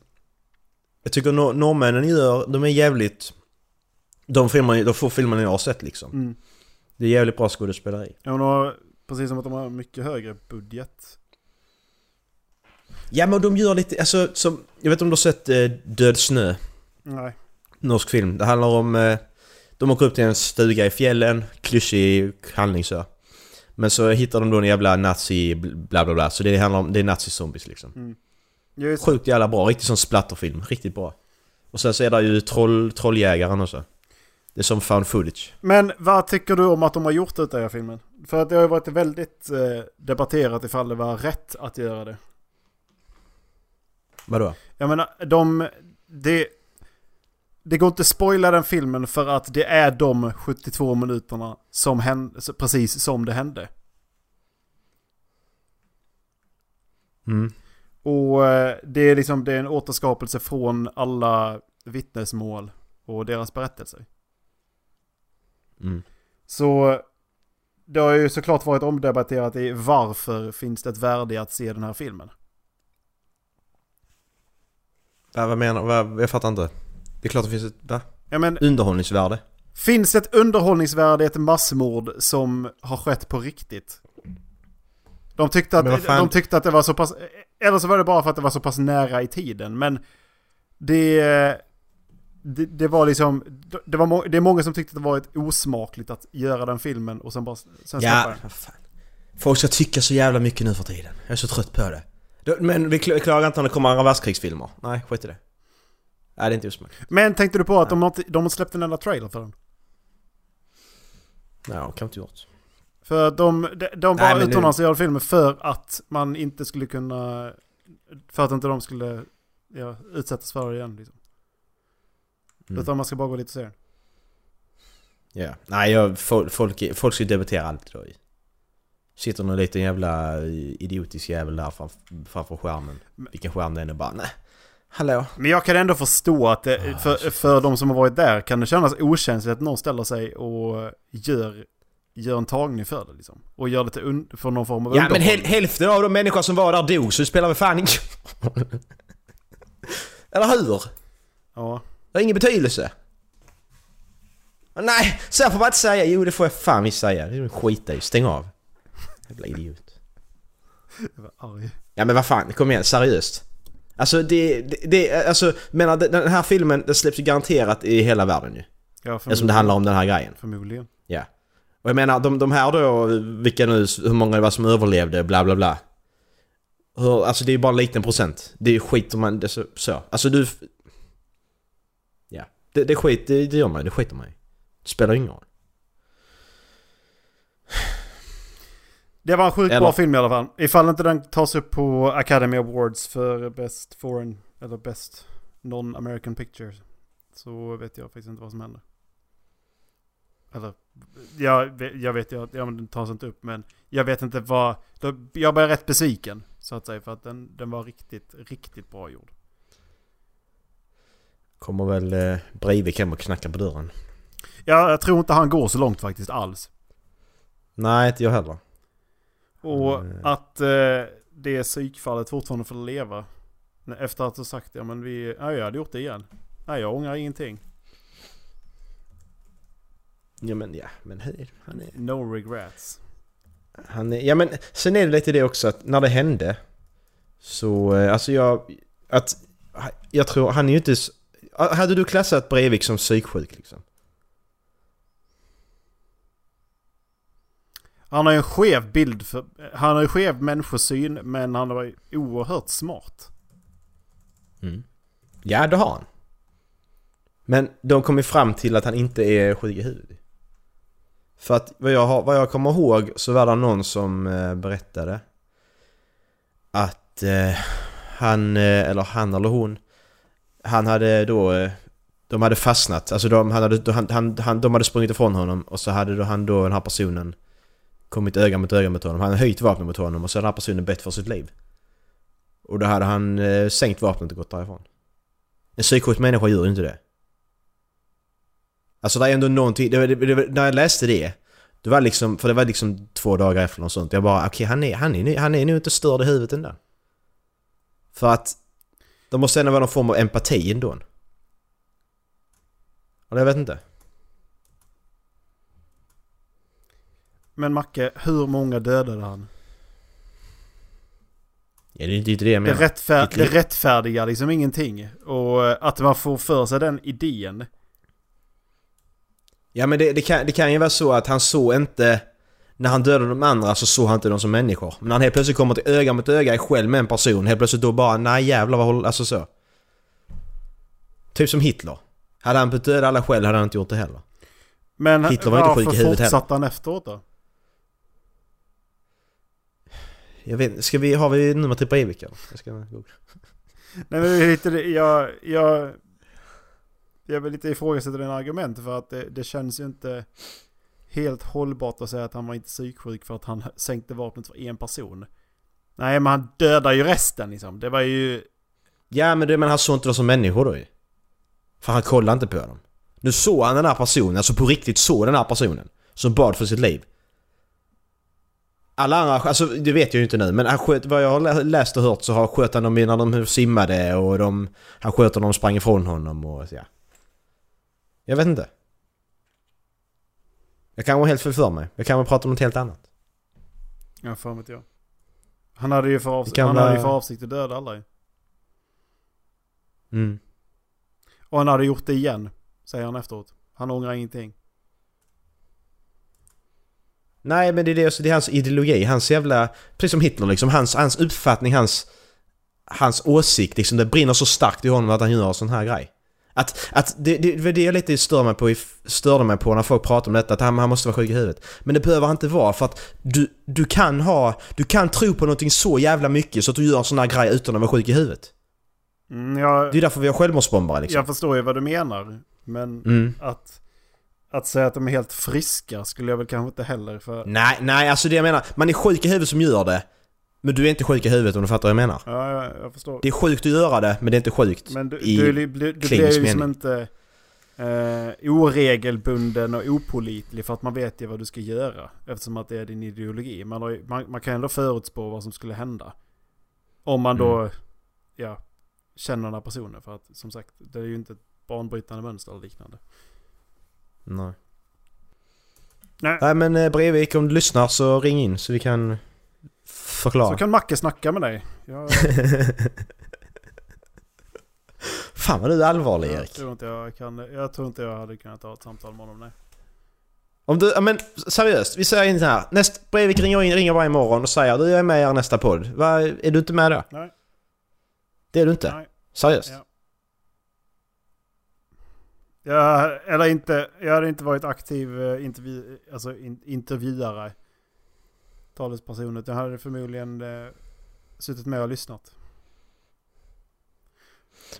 Jag tycker nor- norrmännen gör... De är jävligt... De, filmer, de få filmerna jag har sett liksom. Mm. Det är jävligt bra skådespeleri. Ja, de har, precis som att de har mycket högre budget. Ja men de gör lite... Alltså som... Jag vet inte om du har sett eh, Död snö? Nej. Norsk film. Det handlar om... Eh, de åker upp till en stuga i fjällen. Klyschig handling så. Men så hittar de då en jävla nazi bla bla bla. Så det handlar om... Det är nazi-zombies liksom. Just, Sjukt jävla bra. Riktigt som splatterfilm. Riktigt bra. Och sen så är det ju troll, trolljägaren också. Det är som found footage. Men vad tycker du om att de har gjort Utöya-filmen? För att det har ju varit väldigt eh, debatterat ifall det var rätt att göra det. Vadå? Jag menar, de... Det, det går inte att spoila den filmen för att det är de 72 minuterna som hände, precis som det hände. Mm. Och eh, det är liksom det är en återskapelse från alla vittnesmål och deras berättelser. Mm. Så det har ju såklart varit omdebatterat i varför finns det ett värde i att se den här filmen. Va, vad menar vad, Jag fattar inte. Det är klart det finns ett va? Ja, men, underhållningsvärde. finns ett underhållningsvärde i ett massmord som har skett på riktigt? De tyckte, att, de tyckte att det var så pass... Eller så var det bara för att det var så pass nära i tiden. Men det... Det, det var liksom... Det, var må, det är många som tyckte att det var ett osmakligt att göra den filmen och sen bara... Sen Ja, fan. Folk ska tycka så jävla mycket nu för tiden. Jag är så trött på det. Men vi kl- vi klagar inte om det kommer andra världskrigsfilmer. Nej, skit i det. Nej, det är inte osmakligt. Men tänkte du på att de har, inte- de har släppt en enda trailer för den? Nej, det kan inte gjort. För de, de, de bara men nu- utannonserade filmen för att man inte skulle kunna... För att inte de skulle ja, utsättas för det igen liksom. Mm. Utan man ska bara gå dit och se den. Ja. Nej, jag, folk, folk, folk ska ju debattera allt då. Sitter någon liten jävla idiotisk jävel där framför, framför skärmen. Vilken skärm det än är bara nej. Hallå? Men jag kan ändå förstå att det, Ah, för, för de som har varit där kan det kännas okänsligt att någon ställer sig och gör, gör en tagning för det liksom. Och gör det till för någon form av Ja men häl, hälften av de människor som var där dog så det spelar väl fan ingen... Eller hur? Ja. Det har ingen betydelse. Nej, så här får man inte säga. Jo det får jag fan visst säga. Det är skita i. Stäng av. Jävla idiot. Jag var arg. Ja men vad fan, kom igen, seriöst. Alltså det, det, det alltså, menar den här filmen den släpps ju garanterat i hela världen ju. Ja, Eftersom det handlar om den här grejen. Förmodligen. Ja. Och jag menar de, de här då, vilka nu, hur många det var som överlevde, bla bla bla. Hur, alltså det är ju bara en liten procent. Det är ju skit om man, det så, så. Alltså du... Det, det är skit, det, det gör man det skiter i. Det spelar ingen roll. Det var en sjukt Eller- bra film i alla fall. Ifall inte den tas upp på Academy Awards för Best Foreign eller Best Non-American Picture. Så vet jag faktiskt inte vad som händer. Eller, jag, jag vet att ja, men den tas inte upp men jag vet inte vad... Jag blev rätt besviken så att säga för att den, den var riktigt, riktigt bra gjord. Kommer väl eh, Breivik hem och knackar på dörren. Ja, jag tror inte han går så långt faktiskt alls. Nej, inte jag heller. Och Mm. att eh, det psykfallet fortfarande får leva. Efter att ha sagt ja men vi, ja jag hade gjort det igen. Nej jag ångrar ingenting. Ja men ja, men hej. Han är... No regrets. Han är, ja men sen är det lite det också att när det hände Så eh, alltså jag att Jag tror han är ju inte s- Hade du klassat Breivik som psyksjuk liksom? Han har ju en skev bild för, han har ju skev människosyn men han var ju oerhört smart. Ja det har han Men de kom ju fram till att han inte är sjuk i huvudet För att vad jag, har, vad jag kommer ihåg så var det någon som eh, berättade Att eh, han, eh, eller han eller hon han hade då eh, De hade fastnat, alltså de hade, han, han, han, de hade sprungit ifrån honom och så hade då han då den här personen Kommit öga mot öga mot honom, han hade höjt vapnet mot honom och så hade den här personen bett för sitt liv. Och då hade han eh, sänkt vapnet och gått därifrån. En psyksjuk människa gör ju inte det. Alltså det är ändå någonting, det, det, det, när jag läste det Det var liksom, för det var liksom två dagar efter något sånt Jag bara okej han, är, han, är, han är nog inte störd i huvudet ändå För att det måste ändå vara någon form av empati ändå Eller jag vet inte Men Macke, hur många dödade han? Ja det är inte det jag Det, menar rättfär, Ditt det rättfärdigar liksom ingenting. Och eh, att man får för sig den idén. Ja men det, det, kan, det kan ju vara så att han såg inte När han dödade de andra så såg han inte dem som människor Men när han helt plötsligt kommer till öga mot öga själv med en person Helt plötsligt då bara nej jävlar vad håller... Alltså så Typ som Hitler Hade han fått döda alla själv hade han inte gjort det heller Men Hitler var inte sjuk i huvudet heller. fortsatte han efteråt då? Jag vet ska vi, har vi nummer till Breivik? Jag ska googla. Nej men är lite jag, jag... Jag vill lite ifrågasätta den argument för att det, det känns ju inte helt hållbart att säga att han var inte psyksjuk för att han sänkte vapnet för en person. Nej men han dödar ju resten liksom. Det var ju... Ja men det, men han såg inte dem som människor då ju För han kollade inte på dem Nu såg han den här personen, alltså på riktigt såg den här personen Som bad för sitt liv Alla andra, alltså det vet jag ju inte nu, men han sköt, vad jag har läst och hört så har sköt han dem när de simmade och de, han sköt när de sprang ifrån honom och ja. Jag vet inte. Jag kan vara helt fel för mig. Jag kan väl prata om något helt annat. Ja, fan vet jag. Han hade ju för, kan han hade ju för avsikt att döda alla ju. Mm. Och han hade gjort det igen, säger han efteråt. Han ångrar ingenting. Nej men det är, det, det är hans ideologi, hans jävla... Precis som Hitler liksom, hans, hans uppfattning, hans... Hans åsikt liksom, det brinner så starkt i honom att han gör en sån här grej. Att, att det, det, det är lite stör mig på, störde mig på när folk pratar om detta, att han, han måste vara sjuk i huvudet. Men det behöver han inte vara för att du, du kan ha... Du kan tro på någonting så jävla mycket så att du gör en sån här grej utan att vara sjuk i huvudet. Mm, jag, Det är därför vi har självmordsbombare liksom. jag förstår ju vad du menar. Men Mm. att, att säga att de är helt friska skulle jag väl kanske inte heller för... Nej, nej, alltså det jag menar. Man är sjuk i huvudet som gör det. Men du är inte sjuk i huvudet om du fattar vad jag menar. Ja, jag, jag förstår. Det är sjukt att göra det, men det är inte sjukt Men du, i du, du, du, du klinisk blir ju som mening. inte eh, oregelbunden och opolitlig för att man vet ju vad du ska göra. Eftersom att det är din ideologi. Man, har, man, man kan ändå förutspå vad som skulle hända. Om man då, Mm. ja, känner den här personen. För att som sagt, det är ju inte ett banbrytande mönster eller liknande. Nej. Nej. Nej men eh, Breivik, om du lyssnar så ring in så vi kan förklara. Så kan Macke snacka med dig. Jag, Fan vad du är allvarlig jag, Erik. tror inte jag, kan, jag tror inte jag hade kunnat ha ett samtal med honom, nej. Om du, men seriöst, vi säger inte här. Näst, Breivik ringer, in, ringer bara imorgon och säger du jag är med i er nästa podd. Va, är du inte med då? Nej. Det är du inte? Nej. Seriöst? Ja. Jag, eller inte, jag hade inte varit aktiv eh, intervju, alltså in, intervjuare. Talespersonen. Jag hade förmodligen eh, suttit med och lyssnat.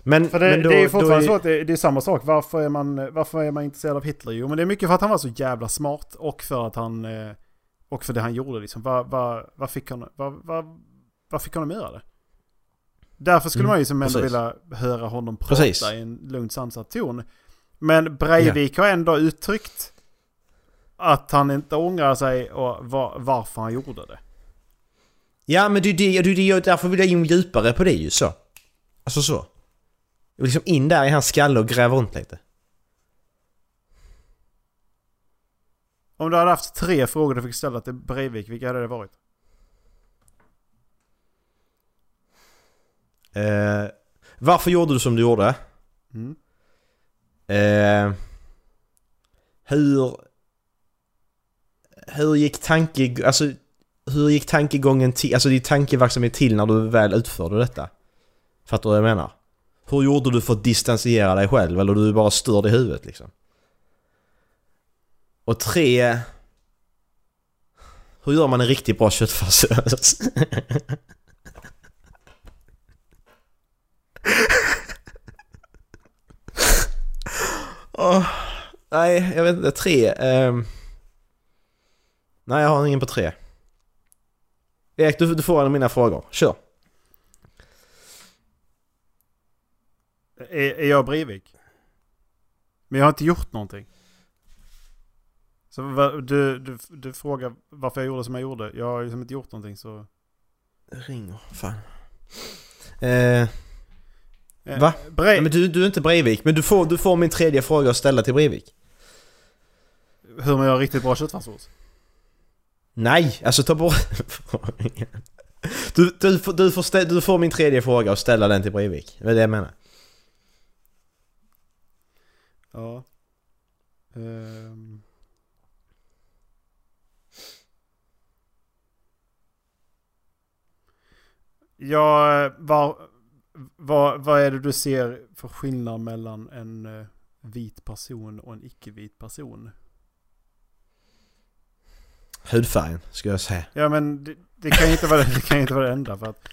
Men, För det, men då, det är fortfarande är- så att det, det är samma sak. Varför är, man, varför är man intresserad av Hitler? Jo men det är mycket för att han var så jävla smart och för att han... eh, Och för det han gjorde liksom. Vad vad vad fick han... Vad, vad, vad fick honom göra det? Därför skulle Mm, man ju som ändå vilja höra honom prata Precis. i en lugnt sansad ton. Men Breivik har ändå uttryckt att han inte ångrar sig och var, varför han gjorde det. Ja men det är det, det, det, därför vill jag in djupare på det ju så. Alltså så. Jag vill liksom in där i hans skalle och gräva runt lite. Om du hade haft tre frågor du fick ställa till Breivik, vilka hade det varit? Eh, varför gjorde du som du gjorde? Mm. Eh, hur... Hur gick tanke... Alltså... Hur gick tankegången till... Alltså din tankeverksamhet till när du väl utförde detta? Fattar du vad jag menar? Hur gjorde du för att distansera dig själv? Eller du är bara störd i huvudet liksom? Och tre... Hur gör man en riktigt bra köttfärssås? oh, nej, jag vet inte. Tre. Um nej, jag har ingen på tre. Erik, du, du får en av mina frågor. Kör. Är, är jag Breivik? Men jag har inte gjort någonting. Så du, du, du frågar varför jag gjorde som jag gjorde. Jag har liksom inte gjort någonting så... Ringer. Fan. Eh, Eh, Va? Bre- nej, men du, du är inte Breivik, men du får, du får min tredje fråga att ställa till Breivik. Hur man gör riktigt bra köttfärssås? Nej, alltså ta bort frågan. Du, du, får- du, får stä, du får min tredje fråga och ställa den till Breivik. Det är det jag menar. Ja. Um. Ja, vad, vad, vad är det du ser för skillnad mellan en eh, vit person och en icke-vit person? Hudfärgen, ska jag säga. Ja men det, det kan ju inte vara det, kan inte vara det enda för att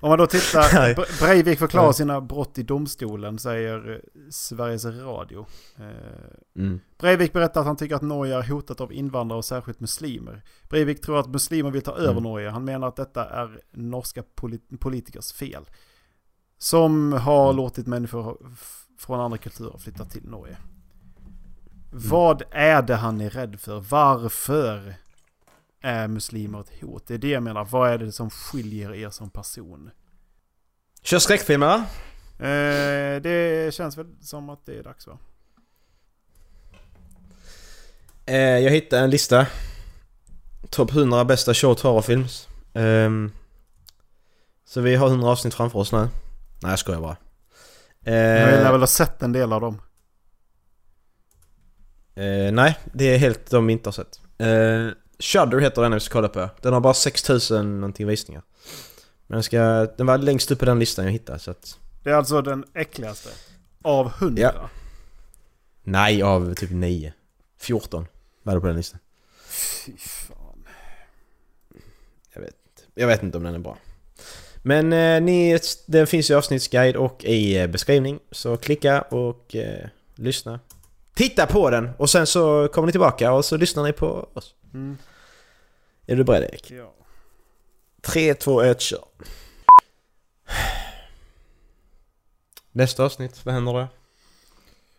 om man då tittar, Breivik förklarar sina brott i domstolen säger eh, Sveriges Radio. Eh, Mm. Breivik berättar att han tycker att Norge är hotat av invandrare och särskilt muslimer. Breivik tror att muslimer vill ta över Mm. Norge. Han menar att detta är norska polit- politikers fel. Som har Mm. låtit människor från andra kulturer flytta till Norge. Vad är det han är rädd för? Varför är muslimer ett hot? Det är det jag menar. Vad är det som skiljer er som person? Kör skräckfilmer va? Eh, det känns väl som att det är dags va? Eh, jag hittade en lista. Topp 100 bästa short horrorfilms. Ehm, så vi har 100 avsnitt framför oss nu. Nej jag skojar bara. Jag Eh, lär väl ha sett en del av dem. eh, nej, det är helt de inte har sett. Shudder heter den jag ska kolla på. Den har bara 6000 någonting visningar. Men jag ska, den var längst upp på den listan jag hittade så att... Det är alltså den äckligaste. Av hundra. Ja. Nej, av typ 9. 14 var det på den listan. Fy fan. Jag vet, jag vet inte om den är bra. Men eh, ni, den finns i avsnittsguide och i eh, beskrivning. Så klicka och eh, lyssna. Titta på den och sen så kommer ni tillbaka och så lyssnar ni på oss. Mm. Är du beredd Erik? Ja. 3, 2, 1, kör! Nästa avsnitt, vad händer då?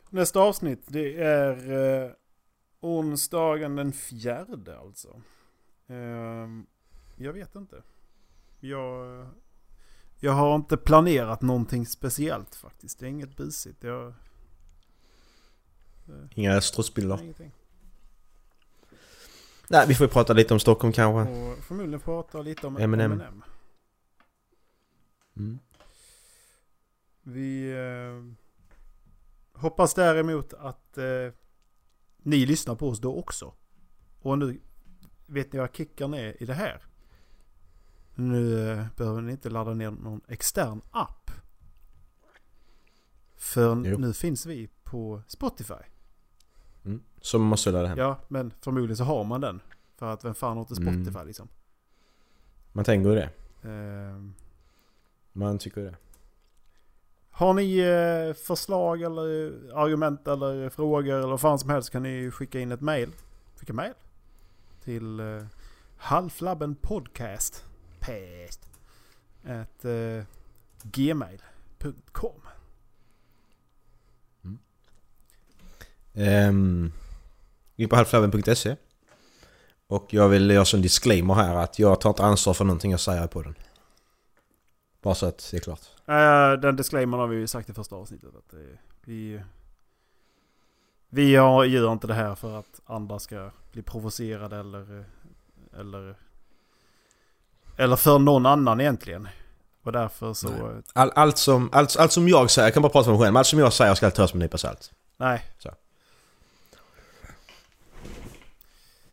Nästa avsnitt det är eh, onsdagen den fjärde alltså. Ehm, jag vet inte. Jag, jag har inte planerat någonting speciellt faktiskt. Det är inget busigt. Jag, Inga strutsbilder? ingenting. Nej, vi får prata lite om Stockholm kanske. Och förmodligen prata lite om Eminem. Eminem. Mm. Vi eh, hoppas däremot att eh, ni lyssnar på oss då också. Och nu vet ni vad kickern är i det här. Nu eh, behöver ni inte ladda ner någon extern app. För Jo. nu finns vi på Spotify. Mm. Så man måste ladda hem. Ja, men förmodligen så har man den. För att vem fan har inte Mm. Spotify liksom. Man tänker det. Eh, Man tycker det. Har ni eh, förslag eller argument eller frågor eller vad fan som helst kan ni skicka in ett mail. Skicka mail. Till eh, halflabbenpodcast. Pest. At eh, gmail.com. Um, in på halvflabben.se Och jag vill göra så en disclaimer här att jag tar inte ansvar för någonting jag säger på den. Bara så att det är klart. Eh, den disclaimern har vi ju sagt i första avsnittet. Att eh, vi, vi har, gör inte det här för att andra ska bli provocerade eller, eh, eller, eller för någon annan egentligen. Och därför så... All, allt, som, allt, allt som jag säger, jag kan bara prata för mig själv, men allt som jag säger ska tas med en nypa salt. Nej,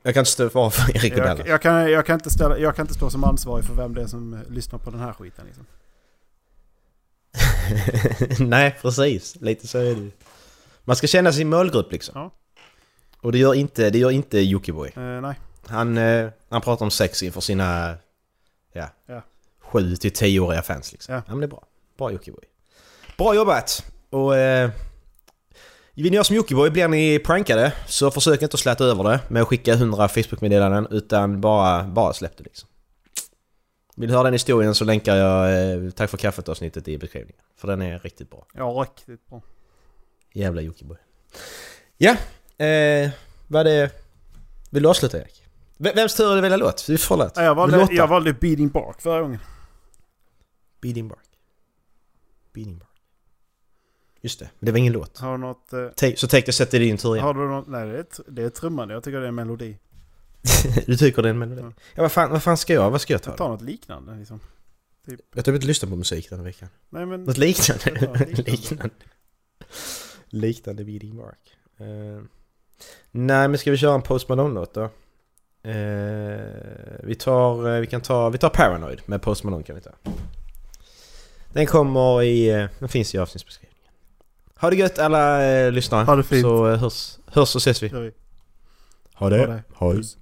Jag kan inte stå för Erik jag, Dallas. jag, kan, jag, kan inte ställa, jag kan inte stå som ansvarig för vem det är som lyssnar på den här skiten. Liksom. Nej, precis. Lite så är det. Man ska känna sin målgrupp liksom. Ja. Och det gör inte, det gör inte Jockiboi. Eh, nej. Han, eh, han pratar om sex inför sina... Ja. Ja. Sju till tioåriga fans liksom. Ja. Ja. men det är bra. Bra Jockiboi. Bra jobbat! Och... Eh, vill ni göra som Jockiboi blir ni prankade så försök inte att släta över det med att skicka 100 Facebook-meddelanden utan bara, bara släpp det liksom. Vill du höra den historien så länkar jag eh, Tack för kaffet avsnittet i beskrivningen. För den är riktigt bra. Ja, riktigt bra. Jävla Jockiboi. Ja, eh, vad det... Vill du avsluta Erik? V- Vems tur är det att välja låt? Vi får låt. Jag valde, jag valde Beating Bark förra gången. Beating Bark. Beating Bark. Just det, men det var ingen låt. Har du något... Eh, Ta- Så tänk dig sätta din tur igen. har du något... Nej, det är, det är trummande. Jag tycker det är en melodi. du tycker det är en melodi? Ja. Ja, vad fan, vad fan ska jag? Vad ska jag ta? Jag tar något liknande liksom. Jag har typ inte lyssnat på musik den här veckan. Nej men... Något liknande? Ja, liknande. liknande. liknande Beating Bark. Eh, nej, men ska vi köra en Post Malone-låt då? Eh, vi tar, eh, vi kan ta, vi tar Paranoid med Post Malone kan vi ta. Den kommer i, eh, den finns i avsnittsbeskrivningen. Ha det gött alla eh, lyssnare. Ha det fint. Så eh, hörs, hörs och ses vi. Gör vi. Ha det. Ha det. Puss.